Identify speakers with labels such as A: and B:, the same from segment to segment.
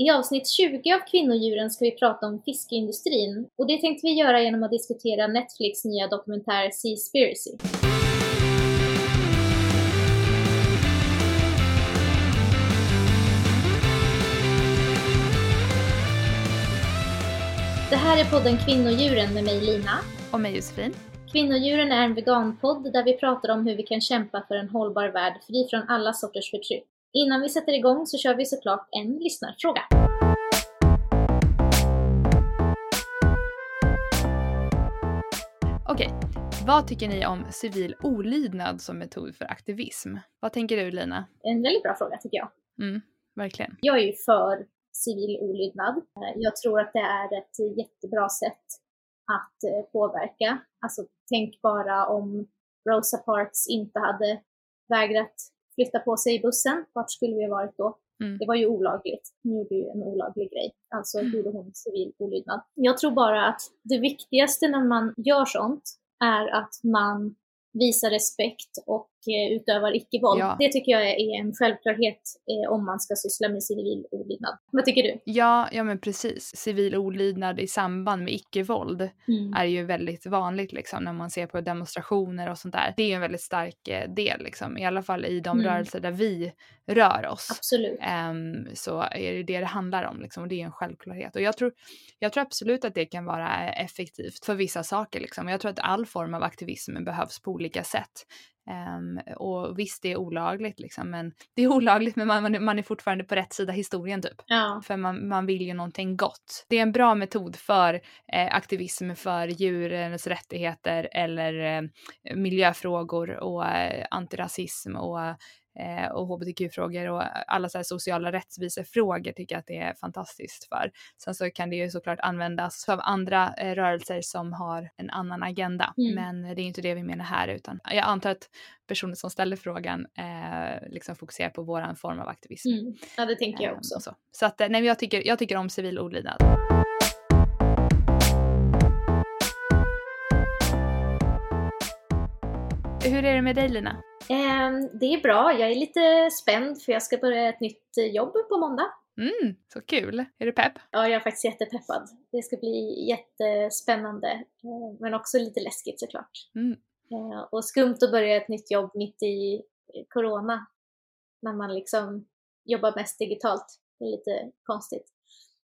A: I avsnitt 20 av Kvinnodjuren ska vi prata om fiskeindustrin och det tänkte vi göra genom att diskutera Netflix nya dokumentär Seaspiracy. Det här är podden Kvinnodjuren med mig Lina.
B: Och mig Josefin.
A: Kvinnodjuren är en veganpodd där vi pratar om hur vi kan kämpa för en hållbar värld fri från alla sorters förtryck. Innan vi sätter igång så kör vi såklart en lyssnarfråga.
B: Okej, vad tycker ni om civil olydnad som metod för aktivism? Vad tänker du Lina?
A: En väldigt bra fråga tycker jag.
B: Mm, verkligen.
A: Jag är ju för civil olydnad. Jag tror att det är ett jättebra sätt att eh, påverka. Alltså tänk bara om Rosa Parks inte hade vägrat flytta på sig i bussen, vart skulle vi ha varit då? Mm. Det var ju olagligt. Hon gjorde ju en olaglig grej. Alltså mm. gjorde hon civil olydnad. Jag tror bara att det viktigaste när man gör sånt är att man visar respekt och utövar icke-våld. Ja. Det tycker jag är en självklarhet eh, om man ska syssla med civil olydnad. Vad tycker du?
B: Ja, ja men precis. Civil olydnad i samband med icke-våld mm. är ju väldigt vanligt liksom när man ser på demonstrationer och sånt där. Det är ju en väldigt stark eh, del liksom, i alla fall i de mm. rörelser där vi rör oss.
A: Absolut.
B: Um, så är det det det handlar om liksom och det är en självklarhet. Och jag tror, jag tror absolut att det kan vara effektivt för vissa saker liksom. Jag tror att all form av aktivism behövs på olika sätt. Um, och visst, det är olagligt liksom, men det är olagligt men man, man är fortfarande på rätt sida historien typ.
A: Ja.
B: För man, man vill ju någonting gott. Det är en bra metod för eh, aktivism för djurens rättigheter eller eh, miljöfrågor och eh, antirasism och och hbtq-frågor och alla så sociala rättvisefrågor tycker jag att det är fantastiskt för. Sen så kan det ju såklart användas av andra eh, rörelser som har en annan agenda, mm. men det är inte det vi menar här utan jag antar att personen som ställer frågan eh, liksom fokuserar på våran form av aktivism.
A: Mm. Ja, det tänker jag också.
B: så. så att nej, jag tycker, jag tycker om civil olydnad. Hur är det med dig Lina?
A: Ehm, det är bra. Jag är lite spänd för jag ska börja ett nytt eh, jobb på måndag.
B: Mm, så kul! Är du pepp?
A: Ja, jag är faktiskt jättepeppad. Det ska bli jättespännande, eh, men också lite läskigt såklart.
B: Mm.
A: Eh, och skumt att börja ett nytt jobb mitt i corona, när man liksom jobbar mest digitalt. Det är lite konstigt.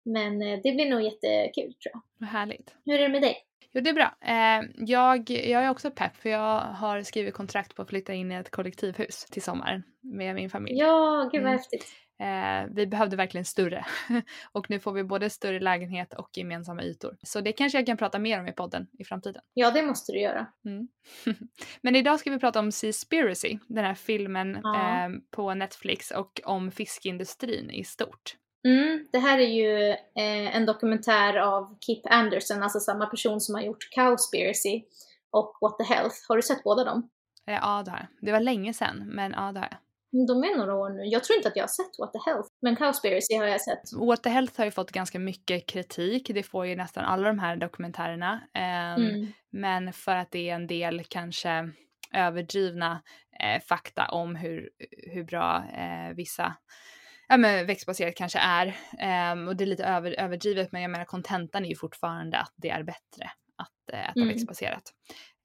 A: Men det blir nog jättekul tror jag.
B: Vad härligt.
A: Hur är det med dig?
B: Jo, det är bra. Eh, jag, jag är också pepp för jag har skrivit kontrakt på att flytta in i ett kollektivhus till sommaren med min familj.
A: Ja, gud vad mm. häftigt.
B: Eh, vi behövde verkligen större och nu får vi både större lägenhet och gemensamma ytor. Så det kanske jag kan prata mer om i podden i framtiden.
A: Ja, det måste du göra.
B: Mm. Men idag ska vi prata om Seaspiracy, den här filmen ja. eh, på Netflix och om fiskindustrin i stort.
A: Mm, det här är ju eh, en dokumentär av Kip Anderson, alltså samma person som har gjort Cowspiracy och What the Health. Har du sett båda dem?
B: Eh, ja, det har jag. Det var länge sedan, men ja, det har jag.
A: Mm, de är några år nu. Jag tror inte att jag har sett What the Health, men Cowspiracy har jag sett.
B: What the Health har ju fått ganska mycket kritik. Det får ju nästan alla de här dokumentärerna. Um, mm. Men för att det är en del kanske överdrivna eh, fakta om hur, hur bra eh, vissa ja, men växtbaserat kanske är. Um, och det är lite över, överdrivet men jag menar kontentan är ju fortfarande att det är bättre att uh, äta mm. växtbaserat.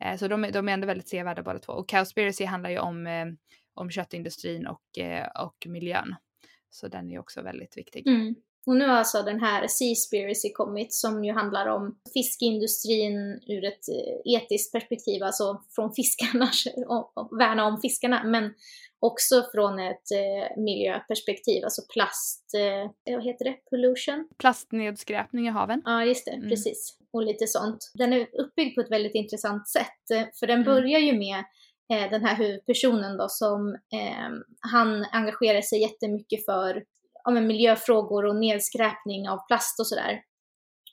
B: Uh, så de, de är ändå väldigt sevärda båda två. Och Cowspiracy handlar ju om, uh, om köttindustrin och, och miljön. Så den är också väldigt viktig.
A: Mm. Och nu har alltså den här Seaspiracy kommit som ju handlar om fiskindustrin ur ett etiskt perspektiv, alltså från fiskarna, och värna om fiskarna, men också från ett eh, miljöperspektiv, alltså plast, eh, vad heter det, pollution?
B: Plastnedskräpning i haven.
A: Ja, just det, mm. precis. Och lite sånt. Den är uppbyggd på ett väldigt intressant sätt, eh, för den mm. börjar ju med eh, den här huvudpersonen då som, eh, han engagerar sig jättemycket för ja, men miljöfrågor och nedskräpning av plast och sådär.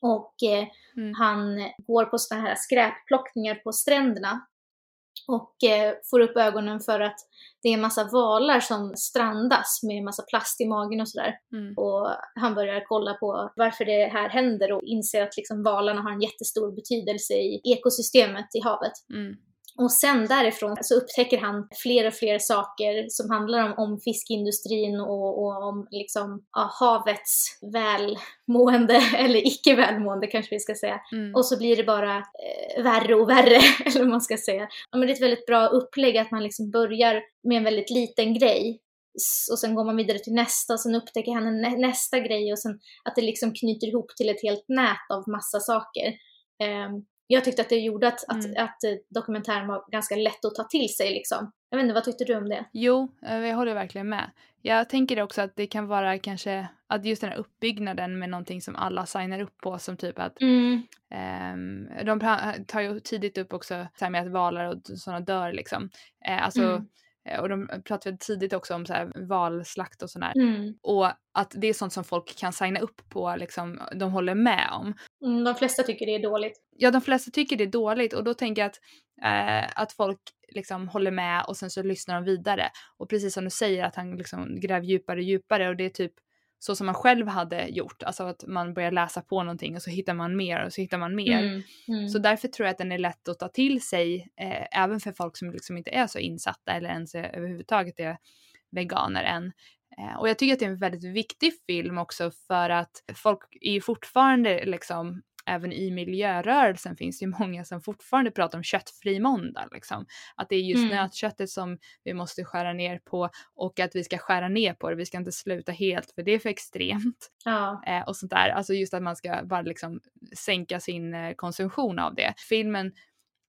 A: Och eh, mm. han går på sådana här skräpplockningar på stränderna och eh, får upp ögonen för att det är en massa valar som strandas med en massa plast i magen och sådär.
B: Mm.
A: Och han börjar kolla på varför det här händer och inser att liksom valarna har en jättestor betydelse i ekosystemet i havet.
B: Mm.
A: Och sen därifrån så upptäcker han fler och fler saker som handlar om, om fiskindustrin och, och om liksom, ja, havets välmående, eller icke välmående kanske vi ska säga. Mm. Och så blir det bara eh, värre och värre, eller vad man ska säga. Ja, men det är ett väldigt bra upplägg att man liksom börjar med en väldigt liten grej och sen går man vidare till nästa och sen upptäcker han nä nästa grej och sen att det liksom knyter ihop till ett helt nät av massa saker. Um, jag tyckte att det gjorde att, mm. att, att, dokumentären var ganska lätt att ta till sig liksom. Jag vet inte, vad tyckte du om det?
B: Jo, eh, jag håller verkligen med. Jag tänker också att det kan vara kanske att just den här uppbyggnaden med någonting som alla signar upp på som typ att mm. um, de tar ju tidigt upp också så här med att valar och sådana dör liksom. Uh, alltså mm Eh, och de pratade tidigt också om så här valslakt och sådär. Mm. Och att det är sånt som folk kan signa upp på, liksom, de håller med om.
A: Mm, de flesta tycker det är dåligt.
B: Ja, de flesta tycker det är dåligt och då tänker jag att, eh, att folk liksom håller med och sen så lyssnar de vidare. Och precis som du säger att han liksom gräver djupare och djupare och det är typ så som man själv hade gjort, alltså att man börjar läsa på någonting och så hittar man mer och så hittar man mer. Mm, mm. Så därför tror jag att den är lätt att ta till sig, eh, även för folk som liksom inte är så insatta eller ens är, överhuvudtaget är veganer än. Eh, och jag tycker att det är en väldigt viktig film också för att folk är ju fortfarande liksom även i miljörörelsen finns det ju många som fortfarande pratar om köttfri måndag. Liksom. Att det är just mm. nötköttet som vi måste skära ner på och att vi ska skära ner på det. Vi ska inte sluta helt för det är för extremt. Ja. Eh, och sånt där. Alltså just att man ska bara liksom sänka sin eh, konsumtion av det. Filmen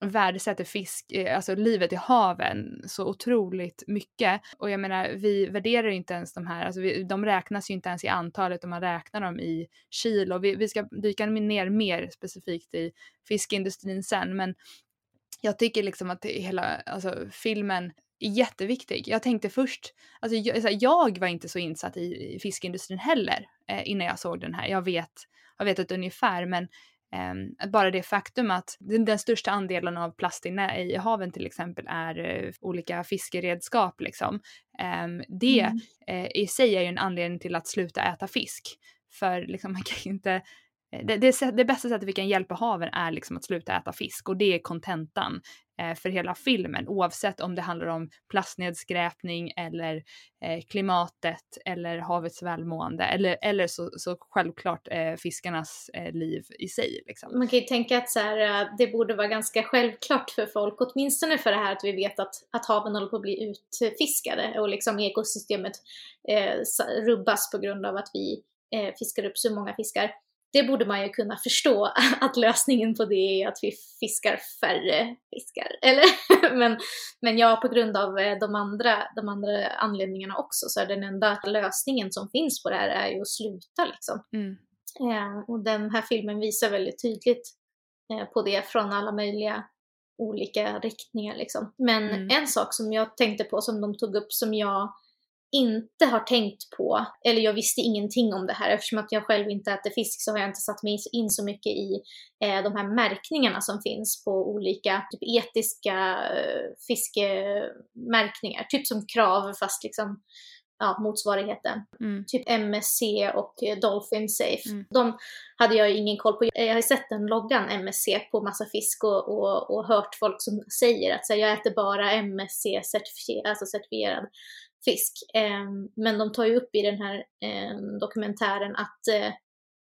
B: värdesätter fisk, eh, alltså livet i haven så otroligt mycket. Och jag menar, vi värderar ju inte ens de här, alltså vi, de räknas ju inte ens i antalet om man räknar dem i kilo. Vi, vi ska dyka ner mer specifikt i fiskindustrin sen, men jag tycker liksom att hela alltså, filmen är jätteviktig. Jag tänkte först, alltså jag, jag var inte så insatt i, i fiskindustrin heller eh, innan jag såg den här. Jag vet, jag vet ett ungefär, men bara det faktum att den, största andelen av plast i, i haven till exempel är uh, olika fiskeredskap liksom. Um, det mm. uh, i sig är ju en anledning till att sluta äta fisk. För liksom man kan inte Eh, Eh, det, det, det, bästa sättet vi kan hjälpa haven är liksom att sluta äta fisk och det är kontentan eh, för hela filmen oavsett om det handlar om plastnedskräpning eller eh, klimatet eller havets välmående eller, eller så, så självklart eh, fiskarnas eh, liv i sig. Liksom.
A: Man kan ju tänka att så här, eh, det borde vara ganska självklart för folk, åtminstone för det här att vi vet att, att haven håller på att bli utfiskade och liksom ekosystemet eh, rubbas på grund av att vi fiskar upp så många fiskar det borde man ju kunna förstå att lösningen på det är att vi fiskar färre fiskar. Eller? men, men ja, på grund av eh, de andra, de andra anledningarna också så är den enda lösningen som finns på det här är ju att sluta liksom. Mm. Eh, och den här filmen visar väldigt tydligt eh, på det från alla möjliga olika riktningar liksom. Men mm. en sak som jag tänkte på som de tog upp som jag inte har tänkt på, eller jag visste ingenting om det här eftersom att jag själv inte äter fisk så har jag inte satt mig in så mycket i eh, de här märkningarna som finns på olika typ etiska eh, fiskemärkningar, typ som krav fast liksom ja, motsvarigheten. Mm. Typ MSC och Dolphin Safe. Mm. De hade jag ingen koll på. Jag har sett den loggan MSC på massa fisk och, och, och hört folk som säger att så här, jag äter bara MSC certifierad, alltså certifierad fisk. Ehm, men de tar ju upp i den här ehm, dokumentären att eh,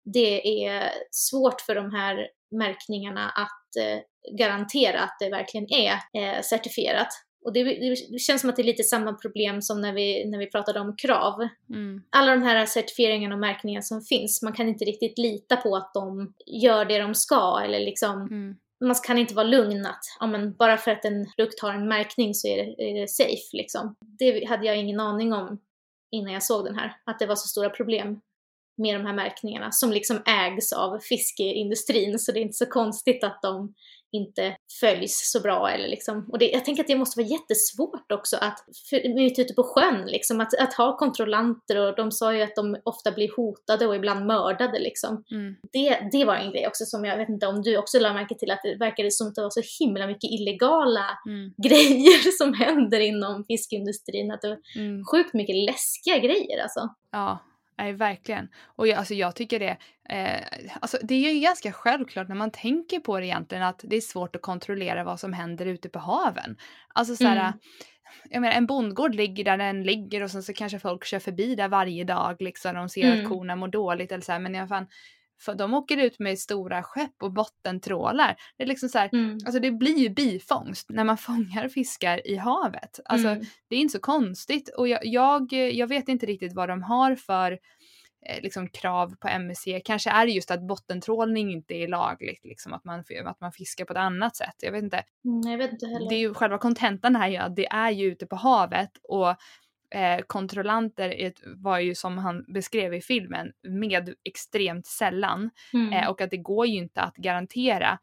A: det är svårt för de här märkningarna att eh, garantera att det verkligen är eh, certifierat. Och det, det, känns som att det är lite samma problem som när vi, när vi pratade om krav. Mm. Alla de här certifieringarna och märkningarna som finns, man kan inte riktigt lita på att de gör det de ska eller liksom mm man kan inte vara lugn att ja, men bara för att en produkt har en märkning så är det, är det safe. Liksom. Det hade jag ingen aning om innan jag såg den här, att det var så stora problem med de här märkningarna som liksom ägs av fiskeindustrin så det är inte så konstigt att de inte följs så bra. Eller liksom. och det, jag tänker att det måste vara jättesvårt också att, för, ute på sjön, liksom, att, att ha kontrollanter och de sa ju att de ofta blir hotade och ibland mördade. Liksom. Mm. Det, det var en grej också som jag vet inte om du också lade märke till att det verkade som att det var så himla mycket illegala mm. grejer som händer inom fiskindustrin. Att det var mm. sjukt mycket läskiga grejer alltså.
B: Ja, Nej, verkligen. Och jag, alltså, jag tycker det, eh, alltså, det är ju ganska självklart när man tänker på det egentligen att det är svårt att kontrollera vad som händer ute på haven. Alltså så här, mm. jag menar en bondgård ligger där den ligger och sen så kanske folk kör förbi där varje dag liksom de ser mm. att korna mår dåligt eller så här, men alla fall för de åker ut med stora skepp och bottentrålar. Det är liksom så här, mm. alltså det blir ju bifångst när man fångar fiskar i havet. Alltså mm. det är inte så konstigt och jag, jag, jag vet inte riktigt vad de har för eh, liksom krav på MSC. Kanske är det just att bottentrålning inte är lagligt, liksom att man, att man fiskar på ett annat sätt. Jag vet inte.
A: Mm, jag vet inte heller.
B: Det är ju själva kontentan här att det är ju ute på havet och eh, kontrollanter var ju som han beskrev i filmen med extremt sällan mm. eh, och att det går ju inte att garantera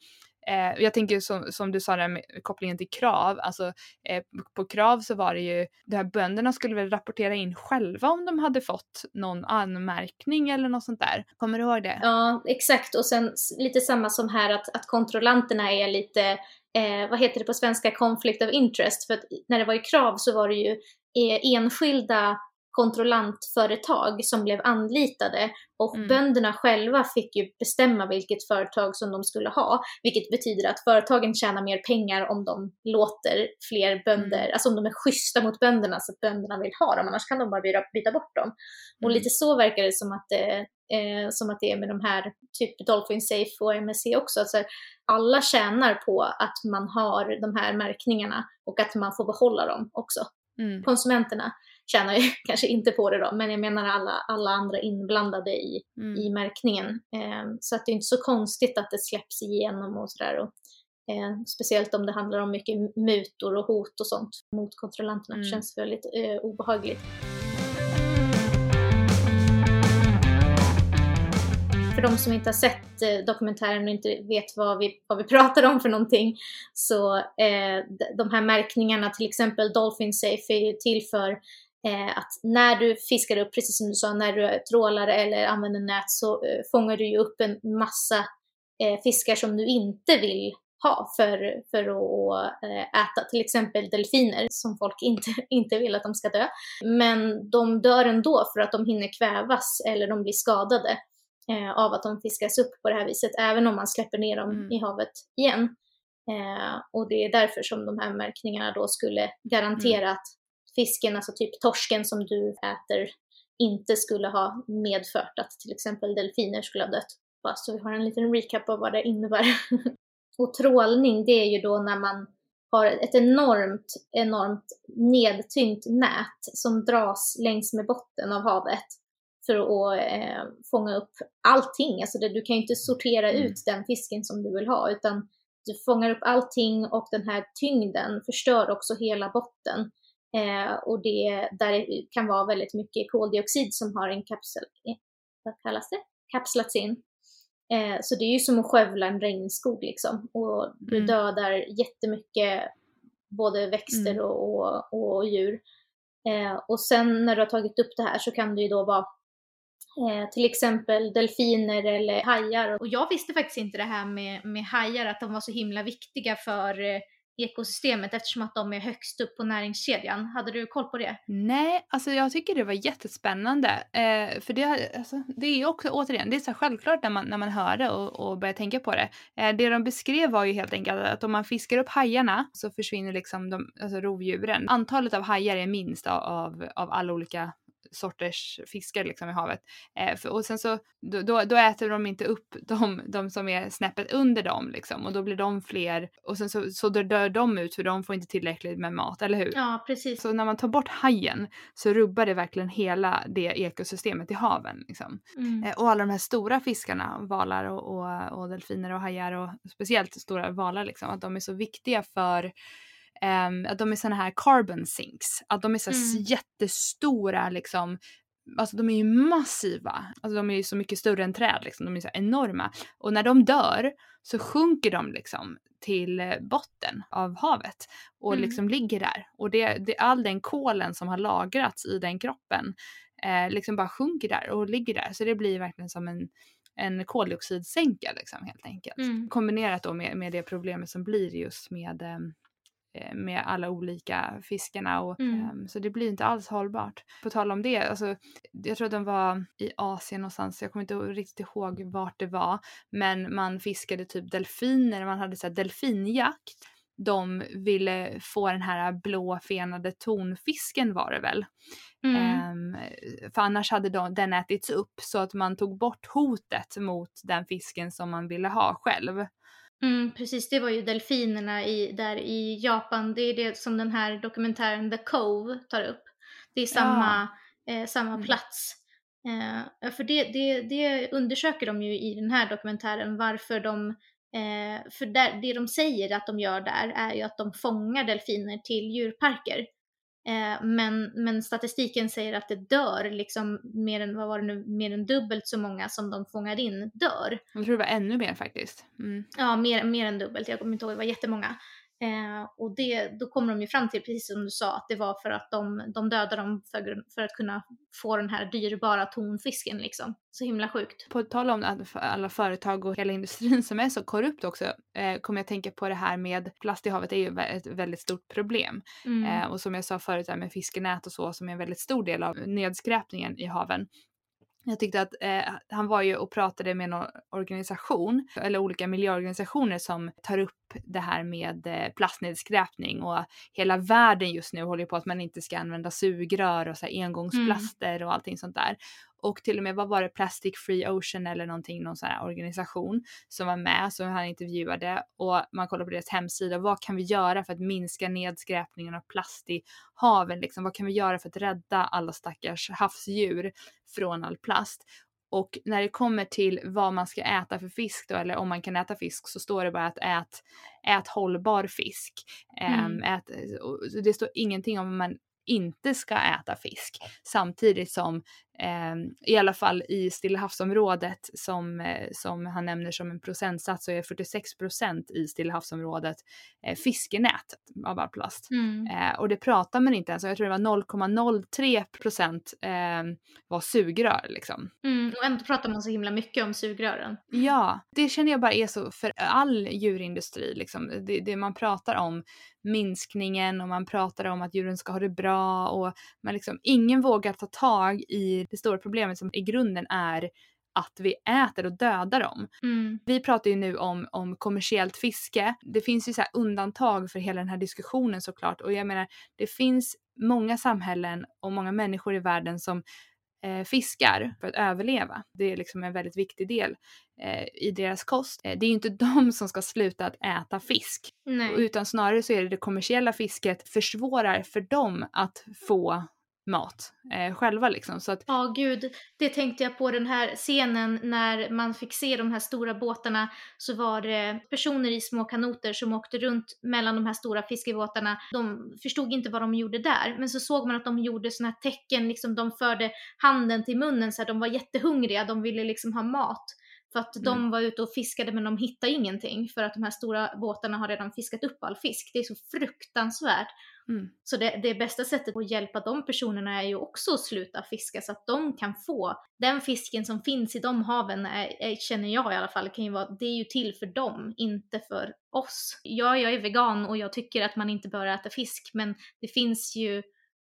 B: Eh, jag tänker som, som du sa där med kopplingen till krav, alltså eh, på krav så var det ju, de här bönderna skulle väl rapportera in själva om de hade fått någon anmärkning eller något sånt där. Kommer du ihåg det?
A: Ja, exakt och sen lite samma som här att, att kontrollanterna är lite, eh, vad heter det på svenska, conflict of interest, för att när det var i krav så var det ju enskilda kontrollantföretag som blev anlitade och mm. bönderna själva fick ju bestämma vilket företag som de skulle ha, vilket betyder att företagen tjänar mer pengar om de låter fler bönder, mm. alltså om de är schyssta mot bönderna så att bönderna vill ha dem, annars kan de bara byta, byta bort dem. Mm. Och lite så verkar det som att det, eh, som att det är med de här, typ Dolphin Safe och MSC också, alltså alla tjänar på att man har de här märkningarna och att man får behålla dem också. Mm. Konsumenterna tjänar ju kanske inte på det då, men jag menar alla, alla andra inblandade i, mm. i märkningen. Eh, så att det är inte så konstigt att det släpps igenom och sådär. Eh, speciellt om det handlar om mycket mutor och hot och sånt mot kontrollanterna. Mm. Det känns väldigt eh, obehagligt. För de som inte har sett eh, dokumentären och inte vet vad vi, vad vi pratar om för någonting, så eh, de här märkningarna, till exempel Dolphin Safe, är ju till för eh, att när du fiskar upp, precis som du sa, när du trålar eller använder nät så eh, fångar du ju upp en massa eh, fiskar som du inte vill ha för, för att eh, äta, till exempel delfiner som folk inte, inte vill att de ska dö. Men de dör ändå för att de hinner kvävas eller de blir skadade eh, av att de fiskas upp på det här viset, även om man släpper ner dem mm. i havet igen. Eh, och det är därför som de här märkningarna då skulle garantera mm. att fisken, alltså typ torsken som du äter, inte skulle ha medfört att till exempel delfiner skulle ha dött. Bara så vi har en liten recap av vad det innebär. och trålning, det är ju då när man har ett enormt, enormt nedtyngt nät som dras längs med botten av havet för att eh, fånga upp allting. Alltså det, du kan ju inte sortera mm. ut den fisken som du vill ha utan du fångar upp allting och den här tyngden förstör också hela botten. Eh, och det där kan vara väldigt mycket koldioxid som har en kapsel, eh, vad kallas det? kapslats in. Eh, så det är ju som att skövla en regnskog liksom. Och du mm. dödar jättemycket både växter mm. och, och, och, djur. Eh, och sen när du har tagit upp det här så kan det ju då vara Eh, till exempel delfiner eller hajar. Och jag visste faktiskt inte det här med, med hajar, att de var så himla viktiga för eh, ekosystemet eftersom att de är högst upp på näringskedjan. Hade du koll på det?
B: Nej, alltså jag tycker det var jättespännande. Eh, för det, alltså, det är ju också, återigen, det är så självklart när man, när man hör det och, och börjar tänka på det. Eh, det de beskrev var ju helt enkelt att om man fiskar upp hajarna så försvinner liksom de, alltså rovdjuren. Antalet av hajar är minst av, av alla olika sorters fiskar liksom i havet. Eh, för, och sen så då, då, äter de inte upp de, de som är snäppet under dem liksom och då blir de fler och sen så, så dör de ut för de får inte tillräckligt med mat, eller hur?
A: Ja, precis.
B: Så när man tar bort hajen så rubbar det verkligen hela det ekosystemet i haven. Liksom. Mm. Eh, och alla de här stora fiskarna, valar och, och, och delfiner och hajar och speciellt stora valar, liksom, att de är så viktiga för att de är såna här carbon sinks, att de är så mm. jättestora liksom Alltså de är ju massiva, alltså de är ju så mycket större än träd liksom, de är så enorma. Och när de dör så sjunker de liksom till eh, botten av havet och mm. liksom ligger där. Och det, det, all den kolen som har lagrats i den kroppen eh, liksom bara sjunker där och ligger där. Så det blir verkligen som en, en koldioxidsänka liksom helt enkelt. Mm. Kombinerat då med, med det problemet som blir just med eh, eh, med alla olika fiskarna och mm. um, så det blir inte alls hållbart. På tal om det, alltså, jag tror att de var i Asien någonstans, jag kommer inte riktigt ihåg vart det var, men man fiskade typ delfiner, man hade så här delfinjakt de ville få den här blåfenade tonfisken var det väl. Mm. Um, för annars hade de, den ätits upp så att man tog bort hotet mot den fisken som man ville ha själv.
A: Mm, precis, det var ju delfinerna i, där i Japan. Det är det som den här dokumentären The Cove tar upp. Det är samma, ja. eh, samma mm. plats. Eh, för det, det, det undersöker de ju i den här dokumentären varför de Eh, för där, det de säger att de gör där är ju att de fångar delfiner till djurparker. Eh, men, men statistiken säger att det dör liksom mer än, vad var det nu, mer än dubbelt så många som de fångar in dör.
B: Jag tror det var ännu mer faktiskt.
A: Mm. Ja, mer, mer än dubbelt. Jag kommer inte ihåg, det var jättemånga. Eh, och det, då kommer de ju fram till, precis som du sa, att det var för att de, de dödade dem för, för att kunna få den här dyrbara tonfisken liksom. Så himla sjukt.
B: På tal om alla företag och hela industrin som är så korrupt också, eh, kommer jag tänka på det här med plast i havet är ju ett väldigt stort problem. Mm. Eh, och som jag sa förut här med fiskenät och så som är en väldigt stor del av nedskräpningen i haven. Jag tyckte att eh, han var ju och pratade med en organisation, eller olika miljöorganisationer som tar upp det här med eh, plastnedskräpning och hela världen just nu håller på att man inte ska använda sugrör och så här engångsplaster mm. och allting sånt där och till och med vad var det Plastic Free Ocean eller någonting, någon sån här organisation som var med som han intervjuade och man kollar på deras hemsida. Vad kan vi göra för att minska nedskräpningen av plast i haven? Liksom, vad kan vi göra för att rädda alla stackars havsdjur från all plast? Och när det kommer till vad man ska äta för fisk då, eller om man kan äta fisk, så står det bara att ät, ät hållbar fisk. Mm. Um, ät, det står ingenting om man inte ska äta fisk. Samtidigt som i alla fall i Stilla havsområdet som, eh, som han nämner som en procentsats så är 46 procent i Stilla havsområdet eh, fiskenät av all plast. Mm. Eh, och det pratar man inte ens om, jag tror det var 0,03 procent ehm, var sugrör liksom.
A: Mm, och ändå pratar man så himla mycket om sugrören.
B: Ja, det känner jag bara är så för all djurindustri liksom. Det, det man pratar om minskningen och man pratar om att djuren ska ha det bra och man liksom, ingen vågar ta tag i det stora problemet som i grunden är att vi äter och dödar dem. Mm. Vi pratar ju nu om, om kommersiellt fiske. Det finns ju så undantag för hela den här diskussionen såklart och jag menar det finns många samhällen och många människor i världen som eh, fiskar för att överleva. Det är liksom en väldigt viktig del eh, i deras kost. Eh, det är ju inte de som ska sluta att äta fisk. Nej. Utan snarare så är det det kommersiella fisket försvårar för dem att få mat eh, själva liksom. Så att...
A: Ja, gud. Det tänkte jag på den här scenen när man fick se de här stora båtarna så var det personer i små kanoter som åkte runt mellan de här stora fiskebåtarna. De förstod inte vad de gjorde där, men så såg man att de gjorde sådana här tecken, liksom de förde handen till munnen så här, de var jättehungriga, de ville liksom ha mat. För att mm. de var ute och fiskade men de hittade ingenting för att de här stora båtarna har redan fiskat upp all fisk. Det är så fruktansvärt. Mm. Så det, det bästa sättet att hjälpa de personerna är ju också att sluta fiska så att de kan få den fisken som finns i de haven, är, är, känner jag i alla fall, kan ju vara, det är ju till för dem, inte för oss. Ja, jag är vegan och jag tycker att man inte bör äta fisk, men det finns ju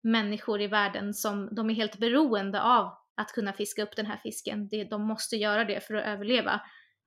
A: människor i världen som de är helt beroende av att kunna fiska upp den här fisken. Det, de måste göra det för att överleva.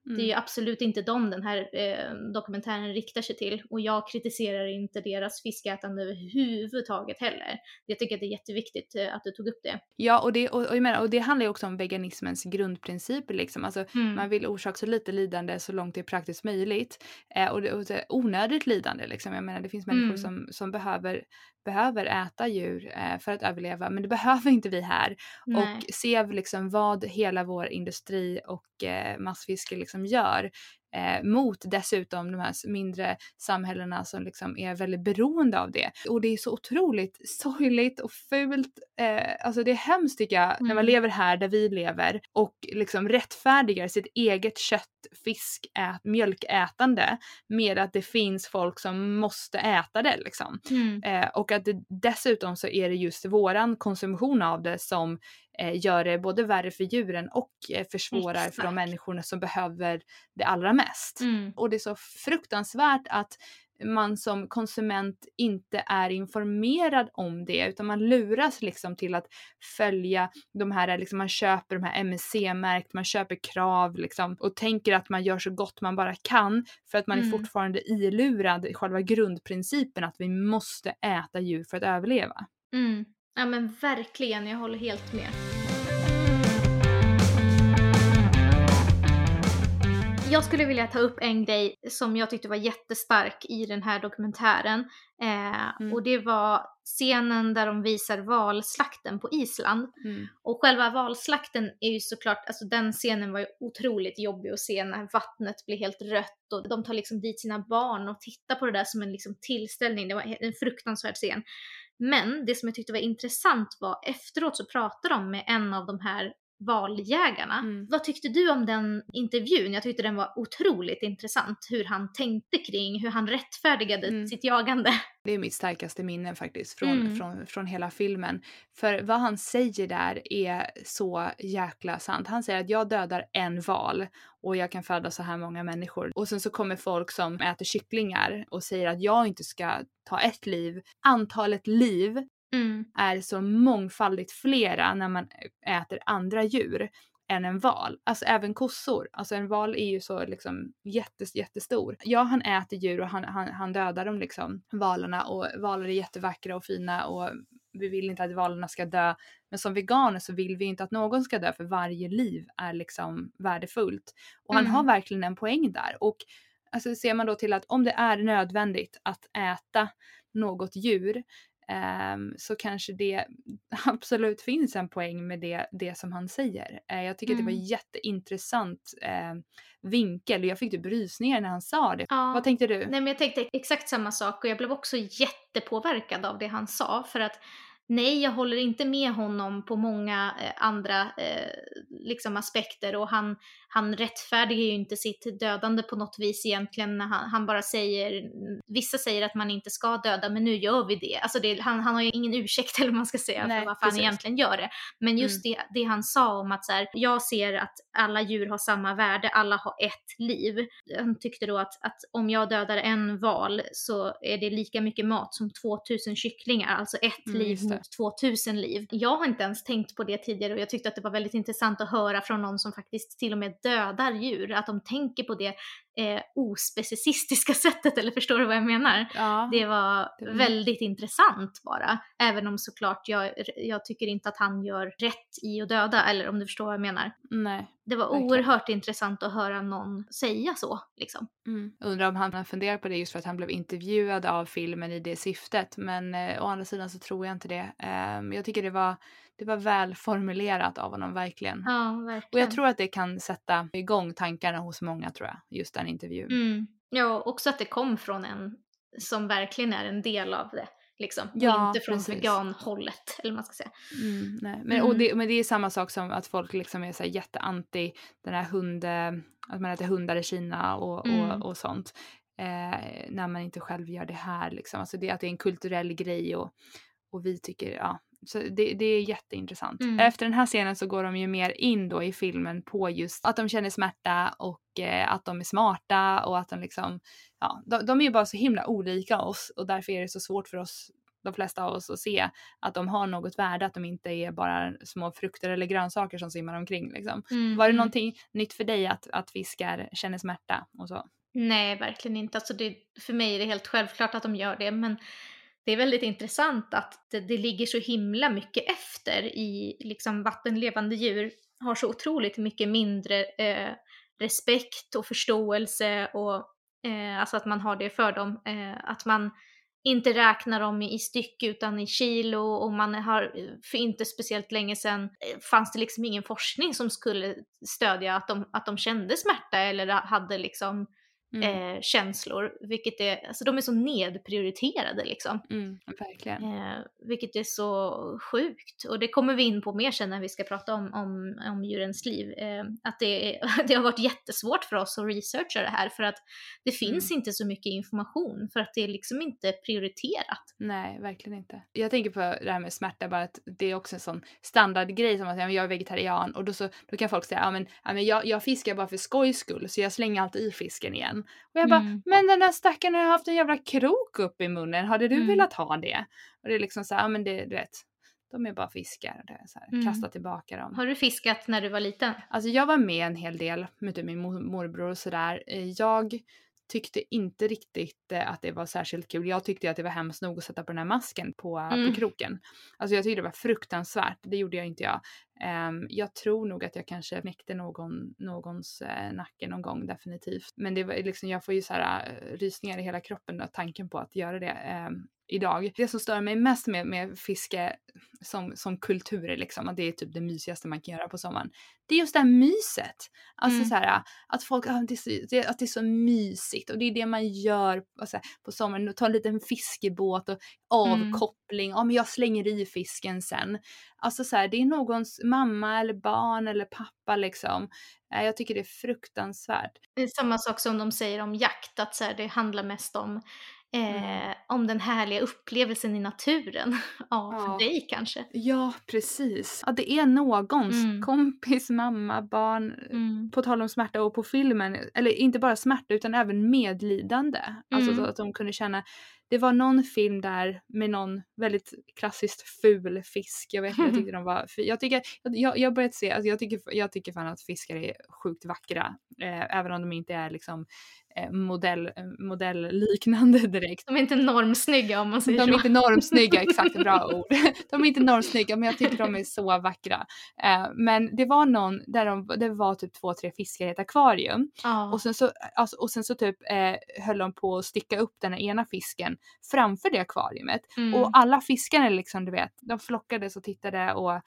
A: Mm. Det är ju mm. absolut inte dem den här eh, dokumentären riktar sig till och jag kritiserar inte deras fiskätande överhuvudtaget heller. Jag tycker att det är jätteviktigt eh, att du tog upp det.
B: Ja, och det, och, och, jag menar, och det handlar ju också om veganismens grundprinciper liksom. Alltså, mm. Man vill orsaka så lite lidande så långt det är praktiskt möjligt. Eh, och, det, och det onödigt lidande liksom. Jag menar det finns människor mm. som, som behöver behöver äta djur eh, för att överleva men det behöver inte vi här. Nej. Och ser vi liksom vad hela vår industri och eh, massfiske liksom gör eh, mot dessutom de här mindre samhällena som liksom är väldigt beroende av det. Och det är så otroligt sorgligt och fult. Eh, alltså det är hemskt tycker jag mm. när man mm. lever här där vi lever och liksom rättfärdigar sitt eget kött, fisk, ät, mjölkätande med att det finns folk som måste äta det liksom. Mm. Eh, och att det, dessutom så är det just våran konsumtion av det som gör det både värre för djuren och eh, försvårar Exakt. för de människorna som behöver det allra mest. Mm. Och det är så fruktansvärt att man som konsument inte är informerad om det utan man luras liksom till att följa de här, liksom man köper de här MSC-märkt, man köper krav liksom och tänker att man gör så gott man bara kan för att man mm. är fortfarande ilurad i själva grundprincipen att vi måste äta djur för att överleva.
A: Mm. Ja men verkligen, jag håller helt med. Jag skulle vilja ta upp en grej som jag tyckte var jättestark i den här dokumentären. Eh, mm. Och det var scenen där de visar valslakten på Island. Mm. Och själva valslakten är ju såklart, alltså den scenen var ju otroligt jobbig att se när vattnet blir helt rött och de tar liksom dit sina barn och tittar på det där som en liksom tillställning. Det var en fruktansvärd scen. Men det som jag tyckte var intressant var efteråt så pratade de med en av de här valjägarna. Mm. Vad tyckte du om den intervjun? Jag tyckte den var otroligt intressant hur han tänkte kring, hur han rättfärdigade mm. sitt jagande.
B: Det är mitt starkaste minne faktiskt från, mm. från, från hela filmen. För vad han säger där är så jäkla sant. Han säger att jag dödar en val och jag kan föda så här många människor. Och sen så kommer folk som äter kycklingar och säger att jag inte ska ta ett liv. Antalet liv mm. är så mångfaldigt flera när man äter andra djur än en val. Alltså även kossor. Alltså en val är ju så liksom jättes, jättestor. Ja, han äter djur och han, han, han dödar dem liksom, valarna och valar är jättevackra och fina och vi vill inte att valarna ska dö. Men som veganer så vill vi inte att någon ska dö för varje liv är liksom värdefullt. Och han mm. har verkligen en poäng där. Och alltså ser man då till att om det är nödvändigt att äta något djur um, så kanske det absolut finns en poäng med det, det som han säger. Uh, jag tycker mm. att det var mm. jätteintressant uh, vinkel och jag fick typ rysningar när han sa det. Ja. Vad tänkte du?
A: Nej men jag tänkte exakt samma sak och jag blev också jättepåverkad av det han sa för att nej, jag håller inte med honom på många eh, andra eh, liksom aspekter och han, han rättfärdigar ju inte sitt dödande på något vis egentligen när han, han bara säger, vissa säger att man inte ska döda men nu gör vi det. Alltså det, han, han har ju ingen ursäkt eller vad man ska säga Nej, för varför precis. han egentligen gör det. Men just mm. det, det han sa om att så här, jag ser att alla djur har samma värde, alla har ett liv. Han tyckte då att, att om jag dödar en val så är det lika mycket mat som 2000 kycklingar, alltså ett mm, liv runt 2000 liv. Jag har inte ens tänkt på det tidigare och jag tyckte att det var väldigt intressant att höra från någon som faktiskt till och med dödar djur, att de tänker på det eh, ospecicistiska sättet, eller förstår du vad jag menar? Ja. Det var väldigt intressant bara, även om såklart jag, jag tycker inte att han gör rätt i att döda, eller om du förstår vad jag menar.
B: Nej.
A: Det var verkligen. oerhört intressant att höra någon säga så. Liksom.
B: Mm. Undrar om han funderar på det just för att han blev intervjuad av filmen i det syftet. Men eh, å andra sidan så tror jag inte det. Eh, jag tycker det var det var väl formulerat av honom verkligen.
A: Ja, verkligen.
B: Och jag tror att det kan sätta igång tankarna hos många tror jag, just den intervjun.
A: Mm. Ja, också att det kom från en som verkligen är en del av det. Liksom, ja, och inte från precis. veganhållet eller vad man ska säga.
B: Mm, nej. Men, och det, men det är samma sak som att folk liksom är så jätteanti den här hund, att man äter hundar i Kina och, mm. och, och sånt. Eh, när man inte själv gör det här liksom. Alltså det, att det är en kulturell grej och, och vi tycker, ja, så det, det är jätteintressant. Mm. Efter den här scenen så går de ju mer in då i filmen på just att de känner smärta och eh, att de är smarta och att de liksom, ja, de, de är ju bara så himla olika oss och därför är det så svårt för oss de flesta av oss att se att de har något värde, att de inte är bara små frukter eller grönsaker som simmar omkring. Liksom. Mm. Var det mm. någonting nytt för dig att, att fiskar känner smärta och så?
A: Nej, verkligen inte. Alltså det, för mig är det helt självklart att de gör det, men det är väldigt intressant att det, det ligger så himla mycket efter i liksom vattenlevande djur har så otroligt mycket mindre eh, respekt och förståelse och eh, alltså att man har det för dem. Eh, att man inte räknar dem i styck utan i kilo och man har för inte speciellt länge sedan eh, fanns det liksom ingen forskning som skulle stödja att de, att de kände smärta eller hade liksom mm. eh, känslor. Vilket är, alltså de är så nedprioriterade liksom.
B: Mm, verkligen.
A: Eh, vilket är så sjukt. Och det kommer vi in på mer sen när vi ska prata om, om, om djurens liv. Eh, att det, det har varit jättesvårt för oss att researcha det här för att det finns mm. inte så mycket information för att det är liksom inte prioriterat.
B: Nej, verkligen inte. Jag tänker på det här med smärta, bara att det är också en sån standardgrej som att jag är vegetarian och då, så, då kan folk säga ja men, ja, men jag, jag fiskar bara för skojs skull så jag slänger alltid i fisken igen. Och jag bara, mm. men den där stackaren har haft en jävla krok upp i munnen, hade du mm. velat ha det? Och det är liksom så här, men det, du vet, de är bara fiskar. Det är så här, mm. Kasta tillbaka dem.
A: Har du fiskat när du var liten?
B: Alltså jag var med en hel del med typ min morbror och sådär. Eh, jag tyckte inte riktigt eh, att det var särskilt kul. Jag tyckte att det var hemskt nog att sätta på den här masken på, mm. på kroken. Alltså jag tyckte det var fruktansvärt. Det gjorde jag inte jag. Um, jag tror nog att jag kanske knäckte någon, någons uh, nacke någon gång definitivt. Men det var liksom, jag får ju så här uh, rysningar i hela kroppen då, tanken på att göra det. Um, idag. Det som stör mig mest med, med fiske som, som kultur liksom, att det är typ det mysigaste man kan göra på sommaren. Det är just det här myset. Alltså mm. så här, att folk, att det, är så, att det är så mysigt och det är det man gör alltså, på sommaren. Ta en liten fiskebåt och avkoppling. Mm. Ja men jag slänger i fisken sen. Alltså så här, det är någons mamma eller barn eller pappa liksom. Jag tycker det är fruktansvärt.
A: Det är samma sak som de säger om jakt, att så här, det handlar mest om Mm. Eh, om den härliga upplevelsen i naturen. ja, för ja. dig kanske.
B: Ja, precis. Ja, det är någons mm. kompis, mamma, barn. Mm. På tal om smärta och på filmen, eller inte bara smärta utan även medlidande. Alltså så mm. att de kunde känna det var någon film där med någon väldigt klassiskt ful fisk. Jag vet inte, jag tyckte de var Jag tycker, jag, jag börjat se, alltså jag tycker, jag tycker fan att fiskar är sjukt vackra. Eh, även om de inte är liksom modell, eh, modellliknande direkt.
A: De är inte normsnygga om man säger
B: de
A: så.
B: De är inte normsnygga, exakt bra ord. De är inte normsnygga men jag tycker de är så vackra. Eh, men det var någon där de, det var typ två, tre fiskar i ett akvarium. Oh. Och, sen så, alltså, och sen så typ eh, höll de på att sticka upp den ena fisken framför det akvariet. Mm. Och alla fiskarna liksom du vet, de flockades och tittade och Eh,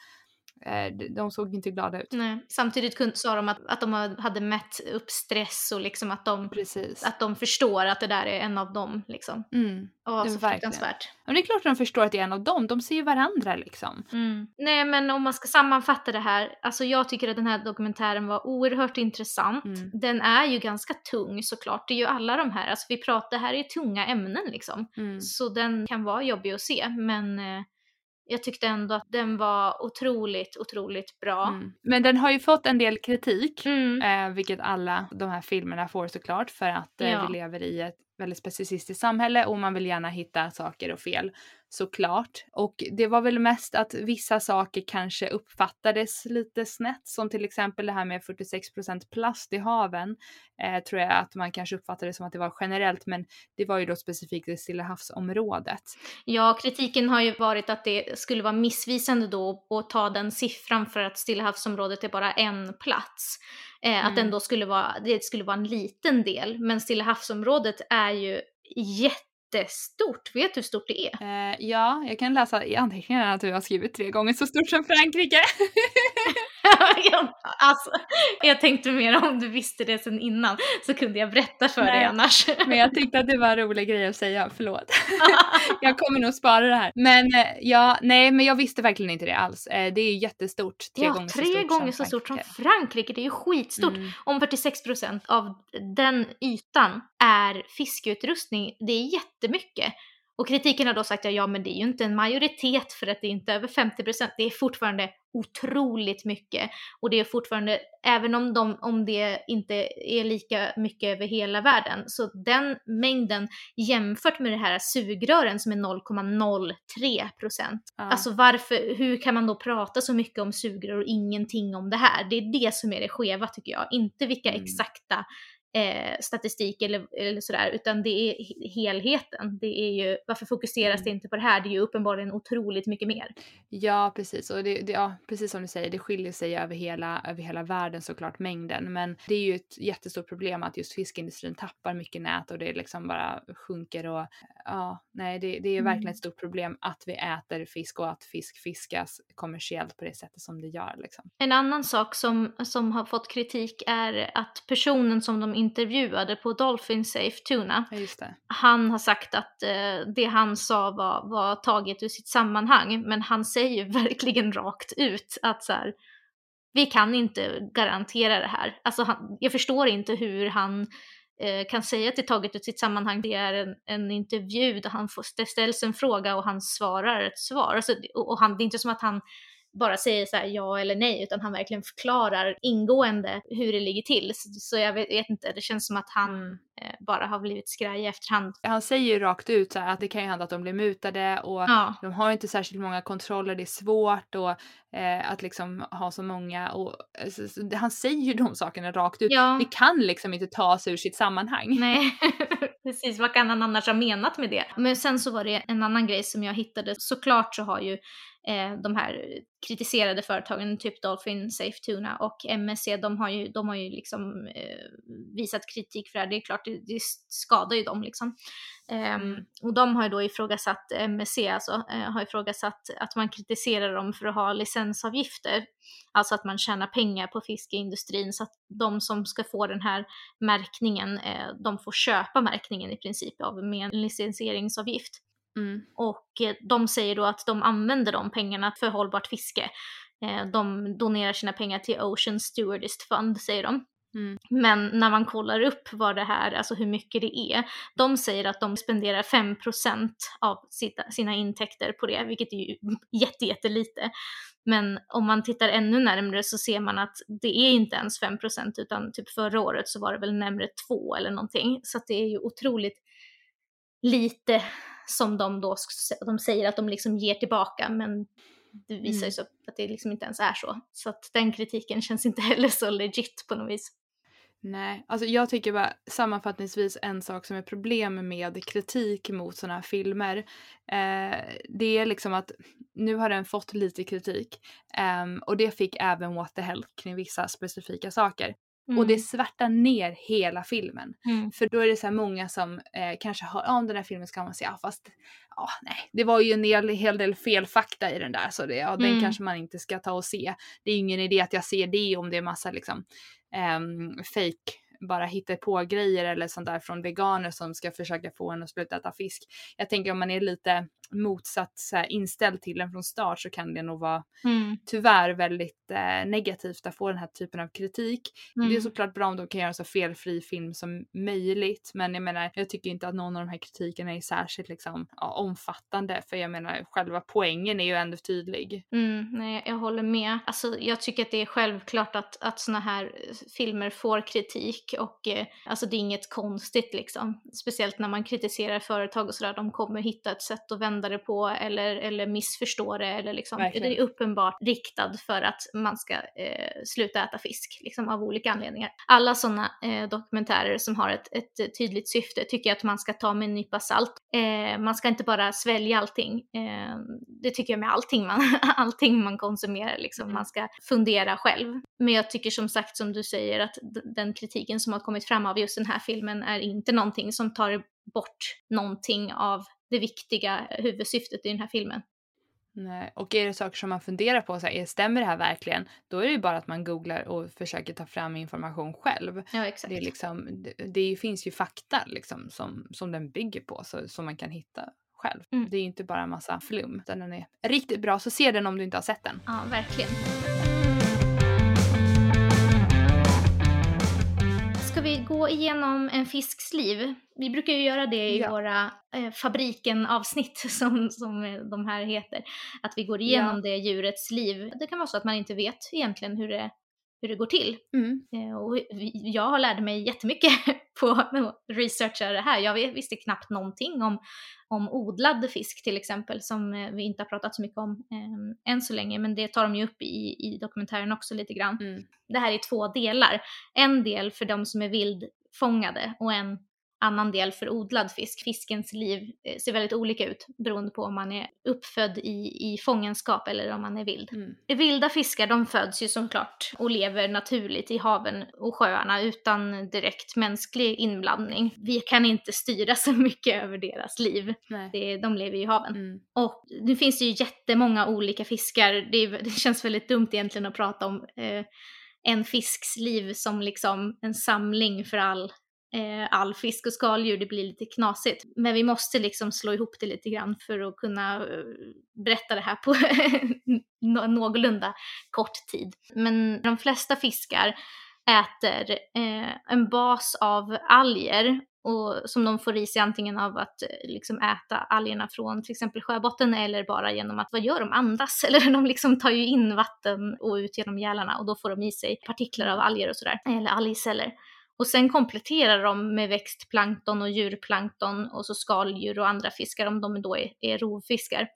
B: de såg inte glada ut.
A: Nej. Samtidigt sa de att, att de hade mätt upp stress och liksom att de,
B: Precis.
A: att de förstår att det där är en av dem. Liksom.
B: Mm.
A: Och så fruktansvärt.
B: Men det är klart att de förstår att det är en av dem, de ser ju varandra liksom.
A: Mm. Nej men om man ska sammanfatta det här, alltså jag tycker att den här dokumentären var oerhört intressant. Mm. Den är ju ganska tung såklart, det är ju alla de här, alltså vi pratar, det här är tunga ämnen liksom. Mm. Så den kan vara jobbig att se men eh, jag tyckte ändå att den var otroligt, otroligt bra. Mm.
B: Men den har ju fått en del kritik, mm. eh, vilket alla de här filmerna får såklart för att eh, ja. vi lever i ett väldigt specicistiskt samhälle och man vill gärna hitta saker och fel såklart. Och det var väl mest att vissa saker kanske uppfattades lite snett som till exempel det här med 46% plast i haven. Eh, tror jag att man kanske uppfattade som att det var generellt men det var ju då specifikt i Stilla havsområdet.
A: Ja, kritiken har ju varit att det skulle vara missvisande då att ta den siffran för att Stilla havsområdet är bara en plats. Eh, mm. Att den då skulle vara, det skulle vara en liten del, men Stilla havsområdet är ju jättestort. Vet du hur stort det är?
B: Eh, ja, jag kan läsa i anteckningarna att du har skrivit tre gånger så stort som Frankrike.
A: alltså, jag tänkte mer om du visste det sen innan så kunde jag berätta för nej, dig annars.
B: men jag tyckte att det var en rolig grej att säga, förlåt. jag kommer nog spara det här. Men eh, ja, nej men jag visste verkligen inte det alls. Eh, det är jättestort.
A: Tre ja, gånger tre så stort gånger så stort som Frankrike. Det är ju skitstort. Mm. Om 46% av den ytan är fiskeutrustning, det är jättemycket. Och kritiken har då sagt att ja, men det är ju inte en majoritet för att det är inte över 50% Det är fortfarande otroligt mycket. Och det är fortfarande, även om, de, om det inte är lika mycket över hela världen, så den mängden jämfört med det här sugrören som är 0,03 procent. Ja. Alltså varför, hur kan man då prata så mycket om sugrör och ingenting om det här? Det är det som är det skeva tycker jag, inte vilka mm. exakta eh, statistik eller, eller sådär, utan det är helheten. Det är ju, varför fokuseras mm. det inte på det här? Det är ju uppenbarligen otroligt mycket mer.
B: Ja, precis. Och det, det, ja, precis som du säger, det skiljer sig över hela, över hela världen såklart, mängden. Men det är ju ett jättestort problem att just fiskindustrin tappar mycket nät och det liksom bara sjunker och ja, nej, det, det är mm. verkligen ett stort problem att vi äter fisk och att fisk fiskas kommersiellt på det sättet som det gör. Liksom.
A: En annan sak som, som har fått kritik är att personen som de intervjuade på Dolphin Safe Tuna, han har sagt att eh, det han sa var, var taget ur sitt sammanhang, men han säger verkligen rakt ut att så här, vi kan inte garantera det här. Alltså han, jag förstår inte hur han eh, kan säga att det är taget ur sitt sammanhang. Det är en, en intervju där han får, det ställs en fråga och han svarar ett svar. Alltså, och, och han, det är inte som att han bara säger så ja eller nej, utan han verkligen förklarar ingående hur det ligger till. Så, så jag vet, inte, det känns som att han, mm. eh, bara har blivit skraj i efterhand.
B: Han säger ju rakt ut så att det kan ju hända att de blir mutade och ja. de har inte särskilt många kontroller, det är svårt och eh, att liksom ha så många och alltså, han säger ju de sakerna rakt ut. Ja. Det kan liksom inte tas ur sitt sammanhang.
A: Nej, precis. Vad kan han annars ha menat med det? Men sen så var det en annan grej som jag hittade. Såklart så har ju eh, de här kritiserade företagen, typ Dolphin, Safe Tuna och MSC, de har ju, de har ju liksom eh, visat kritik för det här. Det är klart, det, det skadar ju dem liksom. Eh, mm. Och de har ju då ifrågasatt, MSC alltså, eh, har ifrågasatt att man kritiserar dem för att ha licensavgifter. Alltså att man tjänar pengar på fiskeindustrin så att de som ska få den här märkningen, eh, de får köpa märkningen i princip av med en licensieringsavgift. Mm. Och eh, de säger då att de använder de pengarna för hållbart fiske. Eh, de donerar sina pengar till Ocean Stewardist Fund, säger de. Mm. Men när man kollar upp vad det här, alltså hur mycket det är, de säger att de spenderar 5% av sina intäkter på det, vilket är ju jättejättelite. Men om man tittar ännu närmre så ser man att det är inte ens 5% utan typ förra året så var det väl närmre 2 eller någonting. Så att det är ju otroligt lite som de då de säger att de liksom ger tillbaka men det visar mm. ju att det liksom inte ens är så. Så att den kritiken känns inte heller så legit på något vis.
B: Nej, alltså jag tycker bara sammanfattningsvis en sak som är problem med kritik mot sådana här filmer. Eh, det är liksom att nu har den fått lite kritik eh, och det fick även What the Hell kring vissa specifika saker. Mm. Och det mm. svärtar ner hela filmen. Mm. För då är det så många som eh, kanske har, ja den här filmen ska man se, ja fast ja nej, det var ju en hel, hel del felfakta i den där så det, ja, mm. den kanske man inte ska ta och se. Det är ingen idé att jag ser det om det är massa liksom eh, fake bara hittar på grejer eller sånt där från veganer som ska försöka få en att sluta äta fisk. Jag tänker om man är lite motsatt så här, inställd till den från start så kan det nog vara mm. tyvärr väldigt eh, negativt att få den här typen av kritik. Mm. Det är såklart bra om de kan göra en så felfri film som möjligt men jag menar jag tycker inte att någon av de här kritikerna är särskilt liksom, ja, omfattande för jag menar själva poängen är ju ändå tydlig.
A: Mm, nej, jag håller med. Alltså, jag tycker att det är självklart att, att såna här filmer får kritik och eh, alltså det är inget konstigt liksom. Speciellt när man kritiserar företag och sådär, de kommer hitta ett sätt att vända det på eller, eller missförstå det eller liksom, det är uppenbart riktad för att man ska eh, sluta äta fisk, liksom av olika anledningar. Alla sådana eh, dokumentärer som har ett, ett tydligt syfte tycker jag att man ska ta med en nypa salt. Eh, man ska inte bara svälja allting. Eh, det tycker jag med allting man, allting man konsumerar, liksom. Mm. man ska fundera själv. Men jag tycker som sagt som du säger att den kritiken som har kommit fram av just den här filmen är inte någonting som tar bort någonting av det viktiga huvudsyftet i den här filmen.
B: Nej. Och är det saker som man funderar på, så här, stämmer det här verkligen? Då är det ju bara att man googlar och försöker ta fram information själv.
A: Ja, exakt.
B: Det, är liksom, det, det finns ju fakta liksom, som, som den bygger på, så, som man kan hitta själv. Mm. Det är ju inte bara en massa flum, utan den är riktigt bra. Så se den om du inte har sett den.
A: Ja, verkligen. Gå igenom en fisks liv? Vi brukar ju göra det i ja. våra eh, fabriken-avsnitt som, som de här heter. Att vi går igenom ja. det djurets liv. Det kan vara så att man inte vet egentligen hur det, hur det går till. Mm. Eh, och jag har lärt mig jättemycket på att researcha det här. Jag visste knappt någonting om, om odlad fisk till exempel som eh, vi inte har pratat så mycket om eh, än så länge men det tar de ju upp i, i dokumentären också lite grann. Mm. Det här är två delar. En del för de som är vildfångade och en annan del för odlad fisk. Fiskens liv eh, ser väldigt olika ut beroende på om man är uppfödd i, i fångenskap eller om man är vild. Mm. Vilda fiskar de föds ju såklart och lever naturligt i haven och sjöarna utan direkt mänsklig inblandning. Vi kan inte styra så mycket över deras liv. Det, de lever i haven. Mm. Och nu finns det ju jättemånga olika fiskar. Det, det känns väldigt dumt egentligen att prata om eh, en fisks liv som liksom en samling för all eh, all fisk och skaldjur, det blir lite knasigt. Men vi måste liksom slå ihop det lite grann för att kunna eh, berätta det här på någorlunda kort tid. Men de flesta fiskar äter eh, en bas av alger och som de får i sig antingen av att eh, liksom äta algerna från till exempel sjöbotten eller bara genom att, vad gör de, andas? Eller de liksom tar ju in vatten och ut genom gälarna och då får de i sig partiklar av alger och sådär, eller algceller. Och sen kompletterar de med växtplankton och djurplankton och så skaldjur och andra fiskar om de då är, är rovfiskar.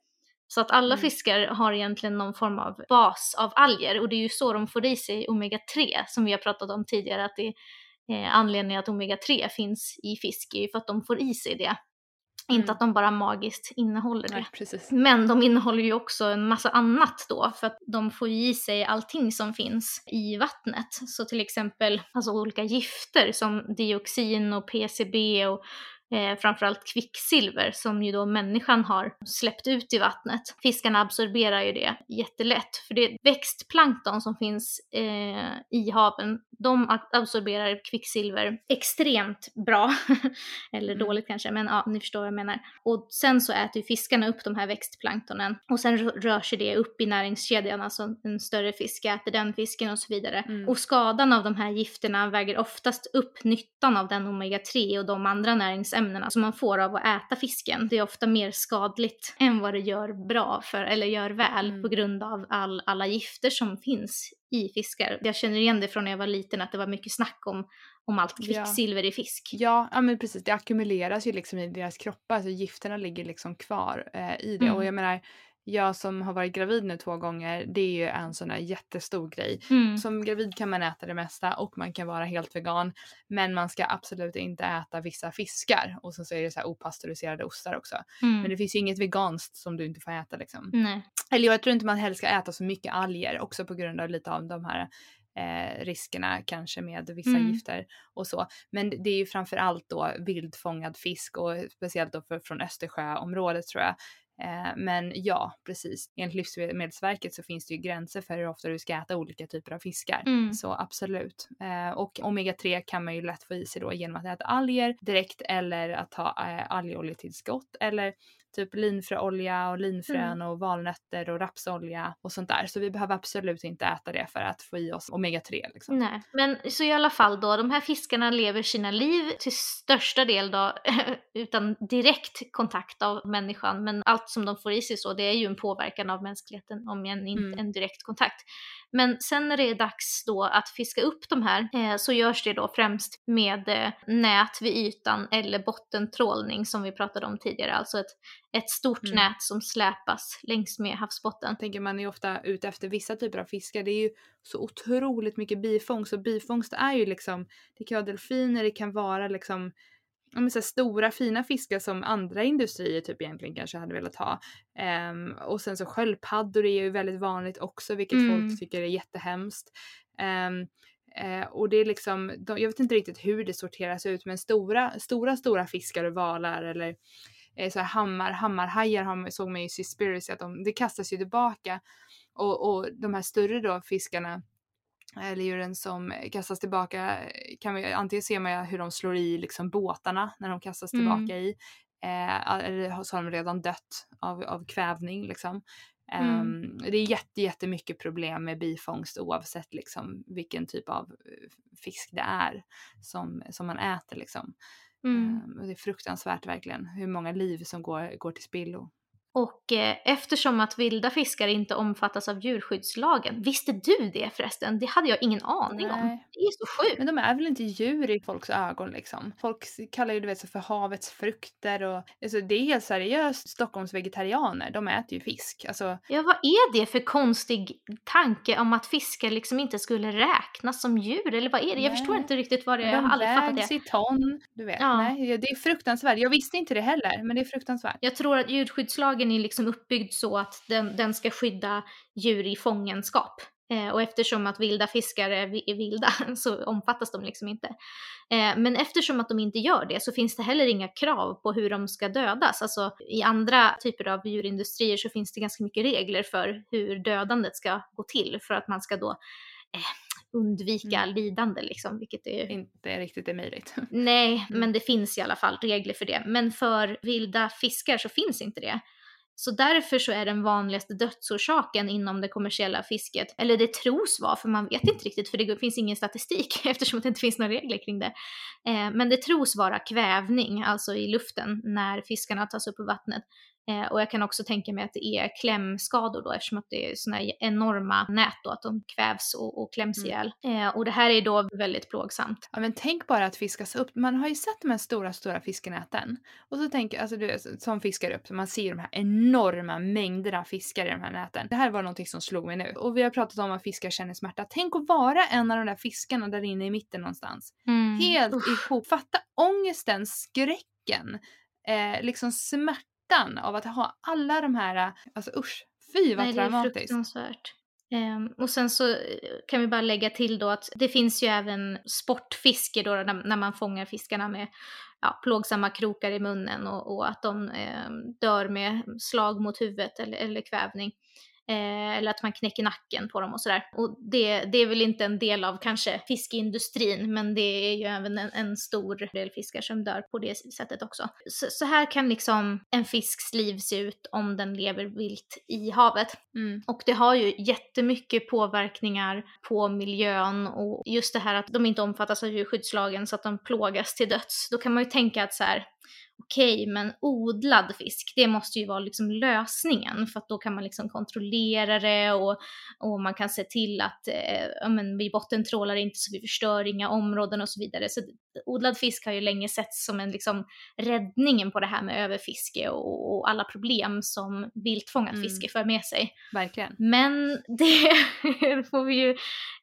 A: Så att alla mm. fiskar har egentligen någon form av bas av alger och det är ju så de får i sig omega-3 som vi har pratat om tidigare att det är eh, anledningen att omega-3 finns i fisk är ju för att de får i sig det. Mm. Inte att de bara magiskt innehåller det.
B: Nej,
A: Men de innehåller ju också en massa annat då för att de får i sig allting som finns i vattnet. Så till exempel alltså olika gifter som dioxin och PCB och eh, framförallt kvicksilver som ju då människan har släppt ut i vattnet. Fiskarna absorberar ju det jättelätt för det växtplankton som finns eh, i haven, de absorberar kvicksilver extremt bra. Eller mm. dåligt kanske, men ja, ni förstår vad jag menar. Och sen så äter ju fiskarna upp de här växtplanktonen och sen rör sig det upp i näringskedjan, alltså en större fisk äter den fisken och så vidare. Mm. Och skadan av de här gifterna väger oftast upp nyttan av den omega-3 och de andra näringsämnena näringsämnena som man får av att äta fisken, det är ofta mer skadligt än vad det gör bra för, eller gör väl mm. på grund av all, alla gifter som finns i fiskar. Jag känner igen det från när jag var liten att det var mycket snack om, om allt kvicksilver
B: ja.
A: i fisk.
B: Ja, ja men precis, det ackumuleras ju liksom i deras kroppar, alltså gifterna ligger liksom kvar eh, i det. Mm. Och jag menar, jag som har varit gravid nu två gånger, det är ju en sån här jättestor grej. Mm. Som gravid kan man äta det mesta och man kan vara helt vegan. Men man ska absolut inte äta vissa fiskar. Och sen så är det så här opastöriserade ostar också. Mm. Men det finns ju inget veganskt som du inte får äta liksom.
A: Nej.
B: Eller jag tror inte man helst ska äta så mycket alger också på grund av lite av de här eh, riskerna kanske med vissa mm. gifter och så. Men det är ju framförallt då vildfångad fisk och speciellt då för, från Östersjöområdet tror jag men ja, precis. Enligt Livsmedelsverket så finns det ju gränser för hur ofta du ska äta olika typer av fiskar. Mm. Så absolut. Eh, och omega-3 kan man ju lätt få i sig då genom att äta alger direkt eller att ta eh, algoljetillskott eller typ linfröolja och linfrön mm. och valnötter och rapsolja och sånt där. Så vi behöver absolut inte äta det för att få i oss omega-3. Liksom.
A: Nej, men så i alla fall då, de här fiskarna lever sina liv till största del då utan direkt kontakt av människan, men allt som de får i sig så, det är ju en påverkan av mänskligheten om än inte mm. en direkt kontakt. Men sen när det är dags då att fiska upp de här eh, så görs det då främst med eh, nät vid ytan eller bottentrålning som vi pratade om tidigare, alltså ett, ett stort mm. nät som släpas längs med havsbotten.
B: tänker man är ofta ute efter vissa typer av fiskar, det är ju så otroligt mycket bifångst och bifångst är ju liksom, det kan vara delfiner, det kan vara liksom men så stora fina fiskar som andra industrier typ egentligen kanske hade velat ha. Um, och sen så sköldpaddor är ju väldigt vanligt också vilket mm. folk tycker är jättehemskt. Um, uh, och det är liksom, de, jag vet inte riktigt hur det sorteras ut men stora, stora, stora fiskar och valar eller eh, så här hammar, hammarhajar såg man ju i Seaspiracy att de, det kastas ju tillbaka. Och, och de här större då fiskarna eller djuren som kastas tillbaka kan vi antingen se med hur de slår i liksom båtarna när de kastas mm. tillbaka i eh, eller så har de redan dött av, av kvävning liksom. Mm. Um, det är jätte, jättemycket problem med bifångst oavsett liksom vilken typ av eh, fisk det är som, som man äter liksom. Mm. Ehm, och det är fruktansvärt verkligen hur många liv som går, går till spillo.
A: Och eh, eftersom att vilda fiskar inte omfattas av djurskyddslagen, visste du det förresten? Det hade jag ingen aning Nej. om. Det är så sjukt.
B: Men de är väl inte djur i folks ögon liksom? Folk kallar ju det vet, för havets frukter och alltså, det är helt seriöst Stockholms vegetarianer, de äter ju fisk. Alltså...
A: Ja, vad är det för konstig tanke om att fiskar liksom inte skulle räknas som djur? Eller vad är det? Nej. Jag förstår inte riktigt vad det är. Jag har aldrig fattat det.
B: De i ton, du vet. Ja. Nej, det är fruktansvärt. Jag visste inte det heller, men det är fruktansvärt.
A: Jag tror att djurskyddslagen lagen är liksom uppbyggd så att den, den ska skydda djur i fångenskap. Eh, och eftersom att vilda fiskar är vilda så omfattas de liksom inte. Eh, men eftersom att de inte gör det så finns det heller inga krav på hur de ska dödas. Alltså i andra typer av djurindustrier så finns det ganska mycket regler för hur dödandet ska gå till för att man ska då eh, undvika mm. lidande liksom, vilket är...
B: Inte riktigt är möjligt.
A: Nej, mm. men det finns i alla fall regler för det. Men för vilda fiskar så finns inte det. Så därför så är den vanligaste dödsorsaken inom det kommersiella fisket, eller det tros vara, för man vet inte riktigt för det finns ingen statistik eftersom det inte finns några regler kring det. Eh, men det tros vara kvävning, alltså i luften, när fiskarna tas upp ur vattnet. Eh, och jag kan också tänka mig att det är klämskador då eftersom att det är sådana enorma nät då, att de kvävs och, och kläms mm. ihjäl. Eh, och det här är då väldigt plågsamt.
B: Ja men tänk bara att fiskas upp, man har ju sett de här stora, stora fiskenäten. Och så tänker alltså du som fiskar upp, man ser de här enorma mängderna fiskar i de här näten. Det här var någonting som slog mig nu. Och vi har pratat om att fiskar känner smärta. Tänk att vara en av de där fiskarna där inne i mitten någonstans. Mm. Helt ihop. Fatta ångesten, skräcken, eh, liksom smärtan av att ha alla de här, alltså usch, fy vad Nej, traumatiskt. Det är fruktansvärt.
A: Um, och sen så eh, kan vi bara lägga till då att det finns ju även sportfiske då när, när man fångar fiskarna med ja, plågsamma krokar i munnen och, och att de eh, dör med slag mot huvudet eller, eller kvävning. Eh, eller att man knäcker nacken på dem och sådär. Och det, det är väl inte en del av kanske fiskeindustrin, men det är ju även en, en stor del fiskar som dör på det sättet också. Så, så, här kan liksom en fisks liv se ut om den lever vilt i havet. Mm. Och det har ju jättemycket påverkningar på miljön och just det här att de inte omfattas av djurskyddslagen så att de plågas till döds. Då kan man ju tänka att så här, okej, okay, men odlad fisk, det måste ju vara liksom lösningen för att då kan man liksom kontrollera det och, och man kan se till att eh, men vi bottentrålar inte så vi förstör inga områden och så vidare. Så odlad fisk har ju länge setts som en liksom räddningen på det här med överfiske och, och alla problem som viltfångat mm. fiske för med sig.
B: Verkligen.
A: Men det får vi ju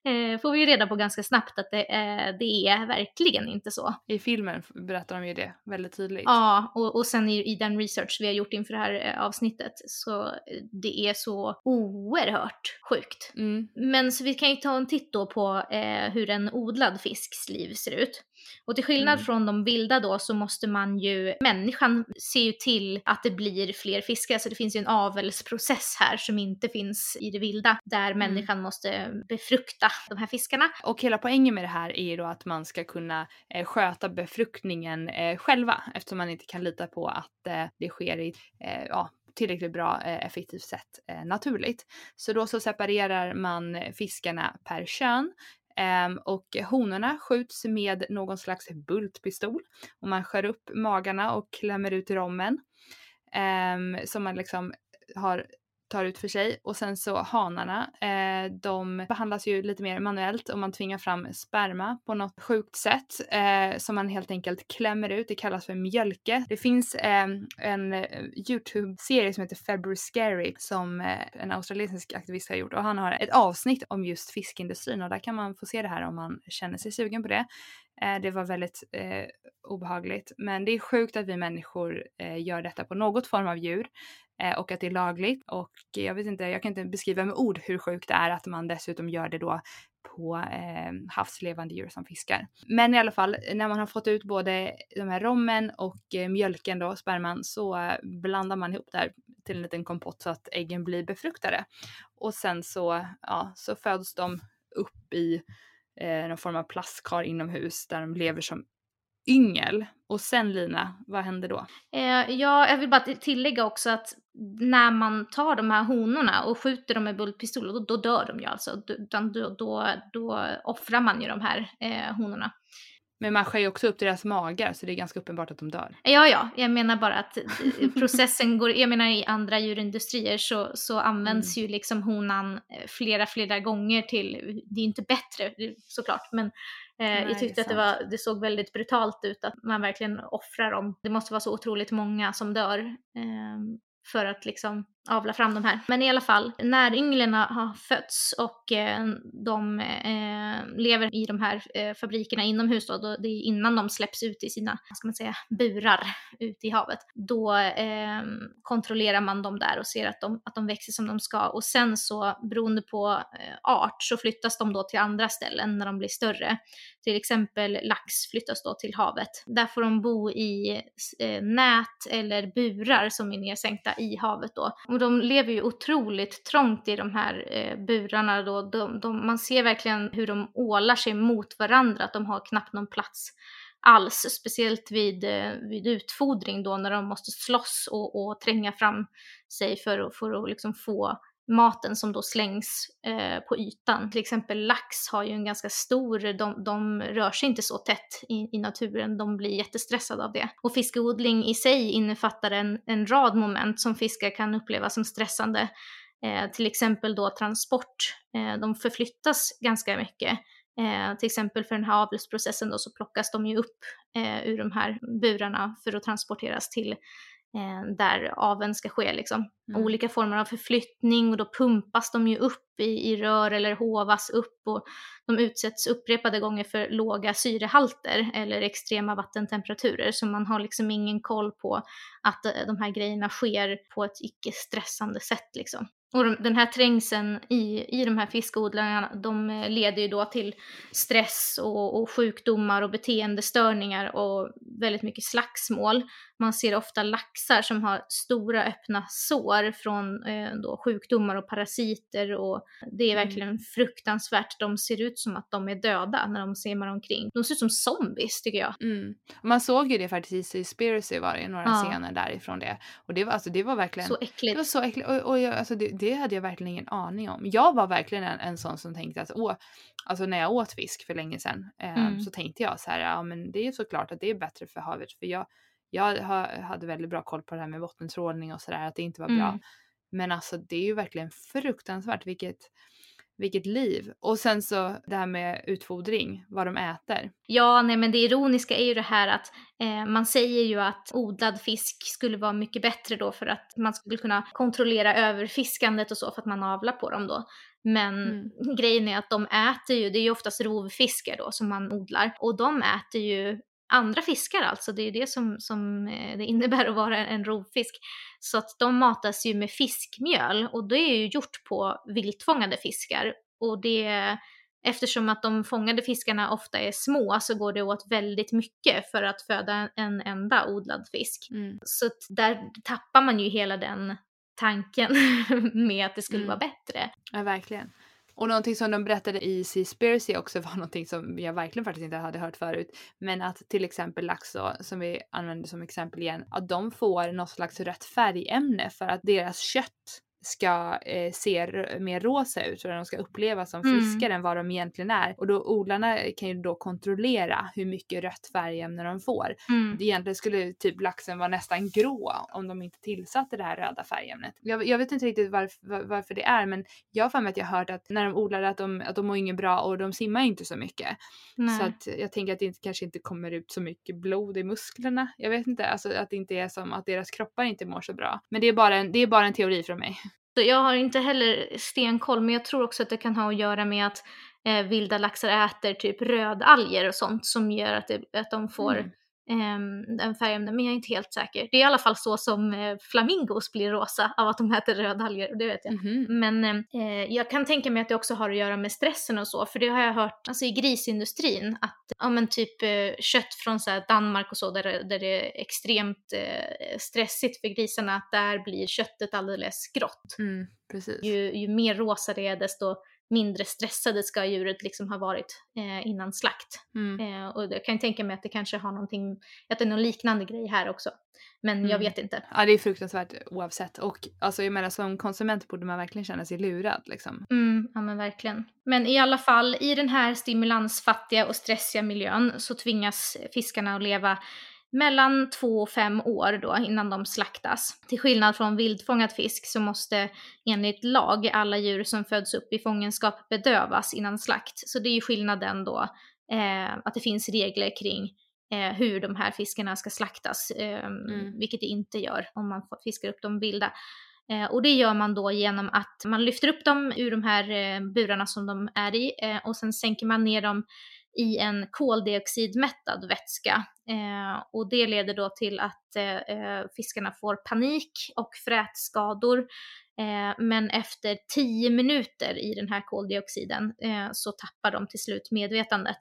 A: eh, får vi ju reda på ganska snabbt att det, eh, det är verkligen inte så.
B: I filmen berättar de ju det väldigt tydligt.
A: Ja, och, och sen i, i den research vi har gjort inför det här eh, avsnittet så eh, det är så oerhört sjukt. Mm. Men så vi kan ju ta en titt då på eh, hur en odlad fisks liv ser ut. Och till skillnad mm. från de vilda då så måste man ju, människan ser ju till att det blir fler fiskar, så det finns ju en avelsprocess här som inte finns i det vilda, där mm. människan måste befrukta de här fiskarna.
B: Och hela poängen med det här är ju då att man ska kunna eh, sköta befruktningen eh, själva eftersom man inte kan lita på att eh, det sker i, eh, ja, tillräckligt bra eh, effektivt sätt eh, naturligt. Så då så separerar man fiskarna per kön Um, och honorna skjuts med någon slags bultpistol och man skär upp magarna och klämmer ut rommen. Um, som man liksom har tar ut för sig och sen så hanarna, eh, de behandlas ju lite mer manuellt och man tvingar fram sperma på något sjukt sätt eh, som man helt enkelt klämmer ut. Det kallas för mjölke. Det finns eh, en eh, Youtube-serie som heter February Scary som eh, en australiensisk aktivist har gjort och han har ett avsnitt om just fiskindustrin och där kan man få se det här om man känner sig sugen på det. Eh, det var väldigt eh, obehagligt men det är sjukt att vi människor eh, gör detta på något form av djur eh, och att det är lagligt. Och jag vet inte, jag kan inte beskriva med ord hur sjukt det är att man dessutom gör det då på eh, havslevande djur som fiskar. Men i alla fall, när man har fått ut både de här rommen och eh, mjölken då, sperman, så blandar man ihop det här till en liten kompott så att äggen blir befruktade. Och sen så, ja, så föds de upp i eh, någon form av plastkar inomhus där de lever som yngel. Och sen Lina, vad händer då?
A: Eh, ja, jag vill bara tillägga också att när man tar de här honorna och skjuter dem med bultpistol, då, då dör de ju alltså. Då, då, då offrar man ju de här eh, honorna.
B: Men man skär ju också upp deras magar så det är ganska uppenbart att de dör.
A: Ja, ja, jag menar bara att processen går, jag menar i andra djurindustrier så, så används mm. ju liksom honan eh, flera, flera gånger till, det är inte bättre såklart, men Eh, Nej, jag tyckte att det, var, det såg väldigt brutalt ut att man verkligen offrar dem. Det måste vara så otroligt många som dör eh, för att liksom avla fram de här. Men i alla fall, när ynglingarna har fötts och eh, de eh, lever i de här eh, fabrikerna inomhus då, då, det är innan de släpps ut i sina, ska man säga, burar ute i havet, då eh, kontrollerar man dem där och ser att de, att de växer som de ska och sen så beroende på eh, art så flyttas de då till andra ställen när de blir större. Till exempel lax flyttas då till havet. Där får de bo i eh, nät eller burar som är nedsänkta i havet då. Och de lever ju otroligt trångt i de här eh, burarna då. De, de, man ser verkligen hur de ålar sig mot varandra, att de har knappt någon plats alls. Speciellt vid, eh, vid utfodring då när de måste slåss och, och tränga fram sig för, för att liksom få maten som då slängs eh, på ytan. Till exempel lax har ju en ganska stor, de, de rör sig inte så tätt i, i, naturen, de blir jättestressade av det. Och fiskodling i sig innefattar en, en rad moment som fiskar kan uppleva som stressande. Eh, till exempel då transport, eh, de förflyttas ganska mycket. Eh, till exempel för den här avelsprocessen då så plockas de ju upp eh, ur de här burarna för att transporteras till där aveln ska ske liksom. Mm. Olika former av förflyttning och då pumpas de ju upp i, i rör eller hovas upp och de utsätts upprepade gånger för låga syrehalter eller extrema vattentemperaturer så man har liksom ingen koll på att eh, de här grejerna sker på ett icke stressande sätt liksom. Och den här trängseln i, i de här fiskodlarna, de eh, leder ju då till stress och, och, sjukdomar och beteendestörningar och väldigt mycket slagsmål. Man ser ofta laxar som har stora öppna sår från eh, då sjukdomar och parasiter och det är mm. verkligen mm. fruktansvärt. De ser ut som att de är döda när de simmar omkring. De ser ut som zombies tycker jag.
B: Mm. Man såg ju det faktiskt i Seaspiracy var det några ja. scener därifrån det. Och det var, alltså, det var verkligen...
A: Så äckligt.
B: Det var så äckligt. Och, och jag, alltså, det, det, hade jag verkligen ingen aning om. Jag var verkligen en, en sån som tänkte att åh, alltså när jag åt fisk för länge sedan eh, mm. så tänkte jag så här, ja men det är såklart att det är bättre för havet för jag jag hade väldigt bra koll på det här med bottentrålning och sådär, att det inte var bra. Mm. Men alltså det är ju verkligen fruktansvärt vilket, vilket liv. Och sen så det här med utfodring, vad de äter.
A: Ja, nej men det ironiska är ju det här att eh, man säger ju att odlad fisk skulle vara mycket bättre då för att man skulle kunna kontrollera överfiskandet och så för att man avlar på dem då. Men mm. grejen är att de äter ju, det är ju oftast rovfiskar då som man odlar och de äter ju andra fiskar alltså. Det är det som, som eh, det innebär att vara en rovfisk. Så att de matas ju med fiskmjöl och det är ju gjort på viltfångade fiskar. Och det, eftersom att de fångade fiskarna ofta är små så går det åt väldigt mycket för att föda en enda odlad fisk. Mm. Så där tappar man ju hela den tanken med att det skulle mm. vara bättre.
B: Ja, verkligen. Och någonting som de berättade i Seaspiracy också var någonting som jag verkligen faktiskt inte hade hört förut. Men att till exempel lax då, som vi använder som exempel igen, att de får något slags rött färgämne för att deras kött ska eh, se mer rosa ut och de ska upplevas som mm. friskare mm. än vad de egentligen är. Och då odlarna kan ju då kontrollera hur mycket rött färgämne de får. Mm. Egentligen skulle typ laxen vara nästan grå om de inte tillsatte det här röda färgämnet. Jag, jag vet inte riktigt varför, varför det är men jag har för mig att jag hört att när de odlar att de, att de mår inget bra och de simmar inte så mycket. Nej. Så att jag tänker att det inte, kanske inte kommer ut så mycket blod i musklerna. Jag vet inte, alltså att det inte är som att deras kroppar inte mår så bra. Men det är bara en, det är bara en teori från mig.
A: Jag har inte heller stenkoll, men jag tror också att det kan ha att göra med att eh, vilda laxar äter typ rödalger och sånt som gör att, det, att de får mm den färgämnen, men jag är inte helt säker. Det är i alla fall så som uh, flamingos blir rosa av att de äter rödalger, det vet jag. Mm. Men uh, jag kan tänka mig att det också har att göra med stressen och så, för det har jag hört alltså i grisindustrin, att ja men typ uh, kött från så Danmark och så, där, där det är extremt stressigt för grisarna, att där blir köttet alldeles grått.
B: Mm.
A: Ju, ju mer rosa det är, desto mindre stressade ska djuret liksom ha varit eh, innan slakt. Mm. Eh, och jag kan tänka mig att det kanske har någonting, att det är någon liknande grej här också. Men mm. jag vet inte.
B: Ja det är fruktansvärt oavsett och alltså jag menar som konsument borde man verkligen känna sig lurad liksom.
A: Mm, ja men verkligen. Men i alla fall i den här stimulansfattiga och stressiga miljön så tvingas fiskarna att leva mellan två och fem år då innan de slaktas. Till skillnad från vildfångad fisk så måste enligt lag alla djur som föds upp i fångenskap bedövas innan slakt. Så det är ju skillnaden då, eh, att det finns regler kring eh, hur de här fiskarna ska slaktas, eh, mm. vilket det inte gör om man fiskar upp dem vilda. Eh, och det gör man då genom att man lyfter upp dem ur de här eh, burarna som de är i eh, och sen sänker man ner dem i en koldioxidmättad vätska. Eh, och det leder då till att eh, eh fiskarna får panik och frätskador. Eh, men efter 10 minuter i den här koldioxiden eh, så tappar de till slut medvetandet.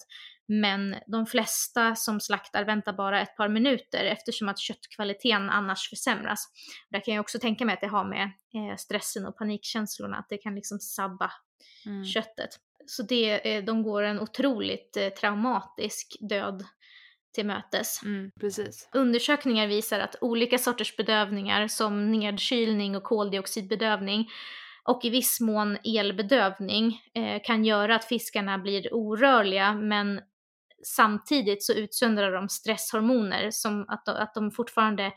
A: Men de flesta som slaktar väntar bara ett par minuter eftersom att köttkvaliteten annars försämras. Där kan jag också tänka mig att det har med eh, stressen och panikkänslorna, att det kan liksom sabba mm. köttet. Så det, de går en otroligt eh, traumatisk död till mötes.
B: Mm, precis.
A: Undersökningar visar att olika sorters bedövningar som nedkylning och koldioxidbedövning och i viss mån elbedövning eh, kan göra att fiskarna blir orörliga men samtidigt så utsöndrar de stresshormoner som att de, att de fortfarande eh,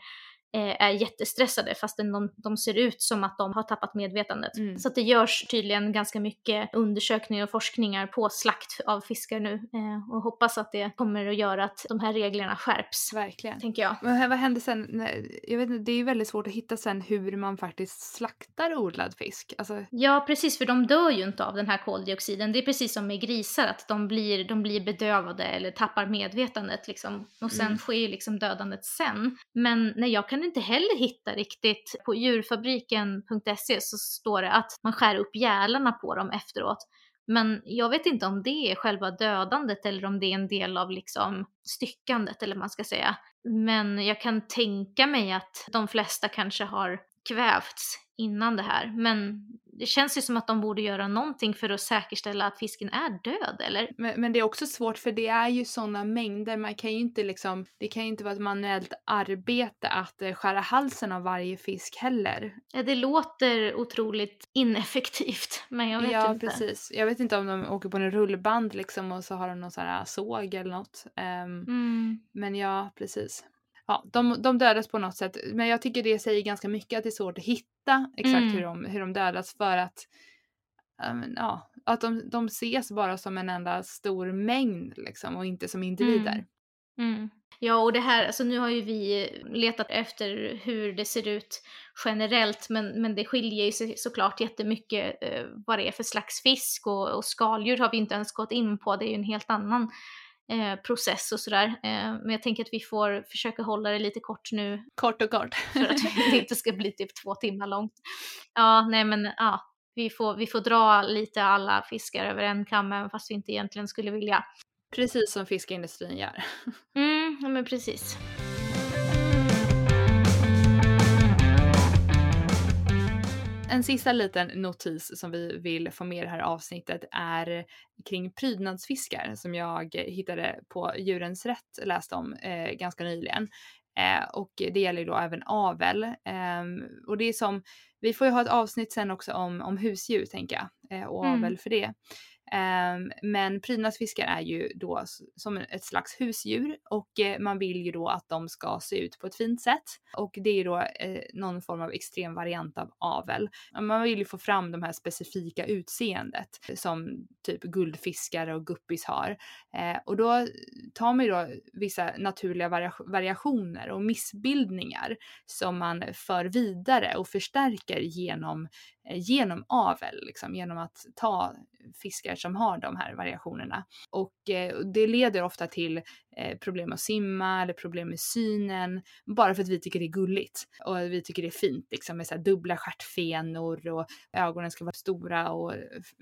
A: är jättestressade fastän de, de ser ut som att de har tappat medvetandet. Mm. Så det görs tydligen ganska mycket undersökningar och forskningar på slakt av fiskar nu eh, och hoppas att det kommer att göra att de här reglerna skärps.
B: Verkligen.
A: Tänker jag.
B: Men vad händer sen? Jag vet inte, det är väldigt svårt att hitta sen hur man faktiskt slaktar odlad fisk. Alltså...
A: Ja precis, för de dör ju inte av den här koldioxiden. Det är precis som med grisar, att de blir, de blir bedövade eller tappar medvetandet liksom. Och sen mm. sker liksom dödandet sen. Men när jag kan kan inte heller hitta riktigt. På djurfabriken.se så står det att man skär upp gälarna på dem efteråt. Men jag vet inte om det är själva dödandet eller om det är en del av liksom styckandet eller vad man ska säga. Men jag kan tänka mig att de flesta kanske har kvävts innan det här. Men det känns ju som att de borde göra någonting för att säkerställa att fisken är död, eller?
B: Men, men det är också svårt för det är ju sådana mängder, man kan ju inte liksom, det kan ju inte vara ett manuellt arbete att eh, skära halsen av varje fisk heller.
A: Ja, det låter otroligt ineffektivt, men jag vet
B: ja,
A: inte.
B: Ja, precis. Jag vet inte om de åker på en rullband liksom och så har de någon sån här såg eller något. Um, mm. Men ja, precis ja, de, de dödas på något sätt. Men jag tycker det säger ganska mycket att det är svårt att hitta exakt mm. hur, de, hur de dödas för att um, ja, att de, de ses bara som en enda stor mängd liksom och inte som individer.
A: Mm. Mm. Ja, och det här, alltså nu har ju vi letat efter hur det ser ut generellt, men, men det skiljer ju sig såklart jättemycket eh, vad det är för slags fisk och, och skaldjur har vi inte ens gått in på, det är ju en helt annan eh, process och sådär. Eh, men jag tänker att vi får försöka hålla det lite kort nu.
B: Kort och kort.
A: för att det inte ska bli typ två timmar långt. Ja, nej men ja, vi får, vi får dra lite alla fiskar över en kam fast vi inte egentligen skulle vilja.
B: Precis som fiskeindustrin gör.
A: mm, ja men precis.
B: En sista liten notis som vi vill få med i det här avsnittet är kring prydnadsfiskar som jag hittade på Djurens Rätt läste om eh, ganska nyligen. Eh, och det gäller ju då även avel. Eh, och det är som, vi får ju ha ett avsnitt sen också om, om husdjur tänker jag, eh, och avel mm. för det. Ehm, men prydnadsfiskar är ju då som ett slags husdjur och eh, man vill ju då att de ska se ut på ett fint sätt. Och det är ju då eh, någon form av extrem variant av avel. Man vill ju få fram de här specifika utseendet som typ guldfiskar och guppis har. Eh, och då tar man ju då vissa naturliga variationer och missbildningar som man för vidare och förstärker genom genom avel, liksom, genom att ta fiskar som har de här variationerna. Och eh, det leder ofta till eh, problem att simma eller problem med synen, bara för att vi tycker det är gulligt och vi tycker det är fint liksom med så dubbla stjärtfenor och ögonen ska vara stora och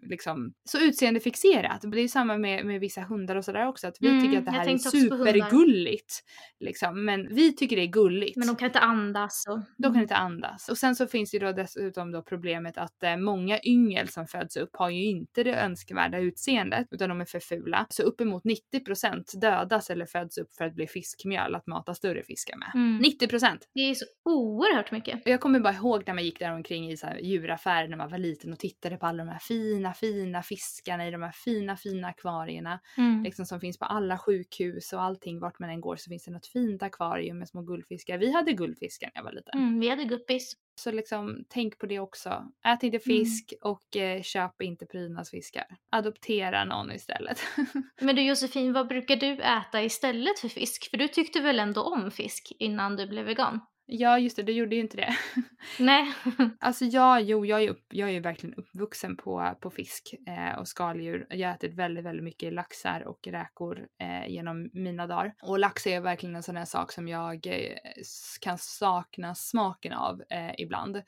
B: liksom så utseendefixerat. Det är ju samma med, med vissa hundar och sådär också, att vi mm, tycker att det här är supergulligt. Liksom, men vi tycker det är gulligt.
A: Men de kan inte andas. Och...
B: De kan mm. inte andas. Och sen så finns det ju då dessutom då problemet att eh, många yngel som föds upp har ju inte det önskvärda utseendet utan de är för fula. Så uppemot 90% dödas eller föds upp för att bli fiskmjöl att mata större fiskar med. Mm. 90%
A: Det är så oerhört mycket.
B: Jag kommer bara ihåg när man gick där omkring i så här djuraffärer när man var liten och tittade på alla de här fina, fina fiskarna i de här fina, fina akvarierna. Mm. Liksom som finns på alla sjukhus och allting. Vart man än går så finns det något fint akvarium med små guldfiskar. Vi hade guldfiskar när jag var liten.
A: Mm, vi hade guppis.
B: Så liksom tänk på det också. Ät inte mm. fisk mm. och eh, köp inte prydnadsfiskar. Adoptera någon istället.
A: Men du Josefin, vad brukar du äta istället för fisk? För du tyckte väl ändå om fisk innan du blev vegan?
B: Ja just det, du gjorde ju inte det.
A: Nej.
B: alltså ja, jo jag är, upp, jag är verkligen uppvuxen på, på fisk eh, och skaldjur. Jag har ätit väldigt, väldigt mycket laxar och räkor eh, genom mina dagar. Och lax är verkligen en sån här sak som jag eh, kan sakna smaken av eh, ibland.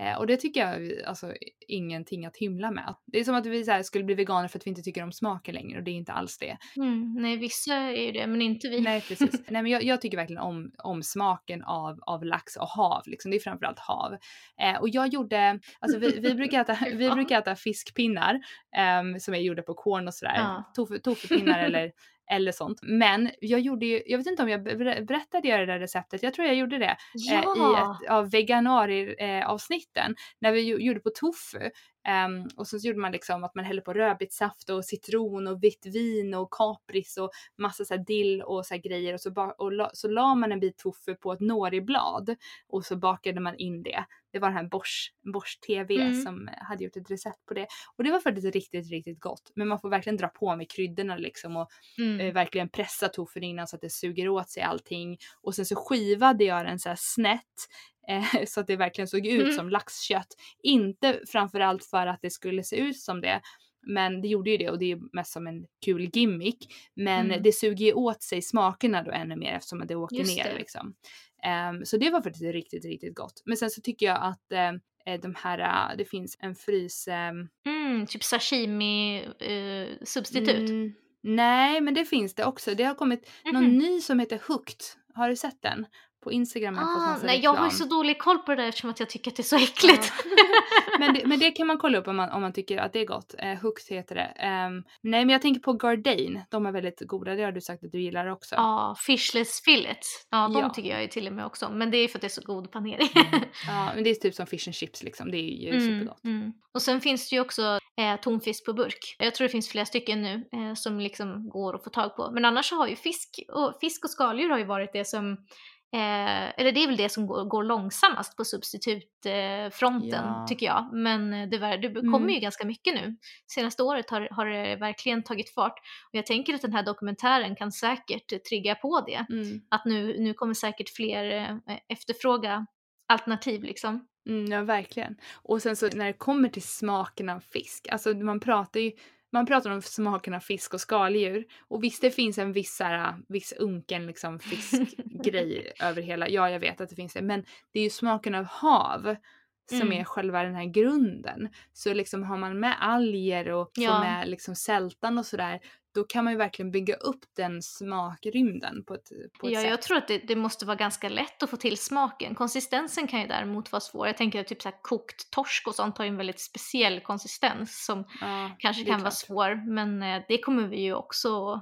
B: Eh, och det tycker jag alltså ingenting att hymla med. Det är som att vi så skulle bli veganer för att vi inte tycker om smaken längre och det är inte alls det.
A: Mm, nej, vissa är ju det men inte vi.
B: Nej, precis. nej, men jag, jag, tycker verkligen om, om smaken av, av lax och hav. Liksom. Det är framförallt hav. Eh, och jag gjorde, alltså vi, vi, brukar, äta, vi brukar äta fiskpinnar eh, som är gjorda på korn och sådär. Ja. Tofu, tofupinnar eller eller sånt. Men jag gjorde ju, jag vet inte om jag berättade det där receptet, jag tror jag gjorde det
C: ja.
B: eh, i ett av veganari eh, när vi gjorde på tofu. Um, och så gjorde man liksom att man hällde på rödbetssaft och citron och vitt vin och kapris och massa så dill och så grejer och så, och la, så la man en bit tofu på ett noriblad och så bakade man in det. Det var den här Bosch, Bosch TV mm. som hade gjort ett recept på det. Och det var faktiskt riktigt, riktigt gott. Men man får verkligen dra på med kryddorna liksom och mm. eh, verkligen pressa tofun innan så att det suger åt sig allting. Och sen så skivade jag den så här snett eh, så att det verkligen såg ut mm. som laxkött. Inte framförallt för att det skulle se ut som det men det gjorde ju det och det är mest som en kul gimmick. Men mm. det suger ju åt sig smakerna då ännu mer eftersom det åker Just ner det. liksom. Um, så det var faktiskt riktigt, riktigt gott. Men sen så tycker jag att um, de här, det finns en frys... Um,
A: mm, typ sashimi uh, substitut? Mm,
B: nej, men det finns det också. Det har kommit mm -hmm. någon ny som heter Hooked. Har du sett den? På Instagram
A: har jag ah, fått nej, reklam. Jag har ju så dålig koll på det där eftersom att jag tycker att det är så äckligt.
B: Ja. men, det, men det kan man kolla upp om man, om man tycker att det är gott. Eh, Hooks heter det. Um, nej men jag tänker på Gardain, de är väldigt goda, det har du sagt att du gillar också.
A: Ja, fishless fillet. Ja, de ja. tycker jag ju till och med också. Men det är för att det är så god panering. mm.
B: Ja, men det är typ som fish and chips liksom, det är ju mm, supergott. Mm.
A: Och sen finns det ju också eh, tonfisk på burk. Jag tror det finns flera stycken nu eh, som liksom går att få tag på. Men annars så har ju fisk och, fisk och skaldjur har ju varit det som Eh, eller det är väl det som går, går långsammast på substitutfronten ja. tycker jag. Men eh, det, det kommer mm. ju ganska mycket nu. Senaste året har, har det verkligen tagit fart. Och jag tänker att den här dokumentären kan säkert trigga på det. Mm. Att nu, nu kommer säkert fler eh, efterfråga alternativ liksom.
B: Mm, ja verkligen. Och sen så när det kommer till smaken av fisk, alltså man pratar ju man pratar om smaken av fisk och skaldjur och visst det finns en viss, här, viss unken liksom fiskgrej över hela, ja jag vet att det finns det, men det är ju smaken av hav som mm. är själva den här grunden. Så liksom har man med alger och ja. får med liksom sältan och sådär då kan man ju verkligen bygga upp den smakrymden på ett, på ett
A: ja,
B: sätt.
A: Jag tror att det, det, måste vara ganska lätt att få till smaken. Konsistensen kan ju däremot vara svår. Jag tänker att typ så här kokt torsk och sånt har ju en väldigt speciell konsistens som ja, kanske kan vara svår. Men eh, det kommer vi ju också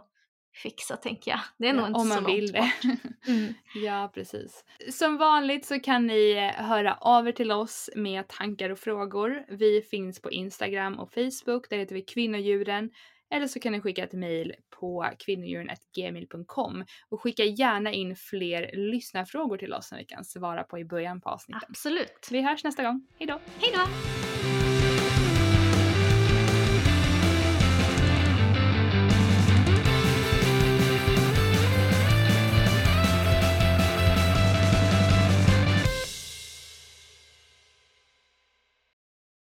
A: fixa tänker jag. Det är ja, nog inte
B: om
A: så
B: man vill
A: det.
B: mm. Ja precis. Som vanligt så kan ni eh, höra av er till oss med tankar och frågor. Vi finns på Instagram och Facebook, där heter vi kvinnodjuren. Eller så kan ni skicka ett mejl på kvinnodjuren.gmail.com och skicka gärna in fler lyssnarfrågor till oss som vi kan svara på i början på avsnittet.
A: Absolut.
B: Vi hörs nästa gång. Hejdå!
A: Hejdå!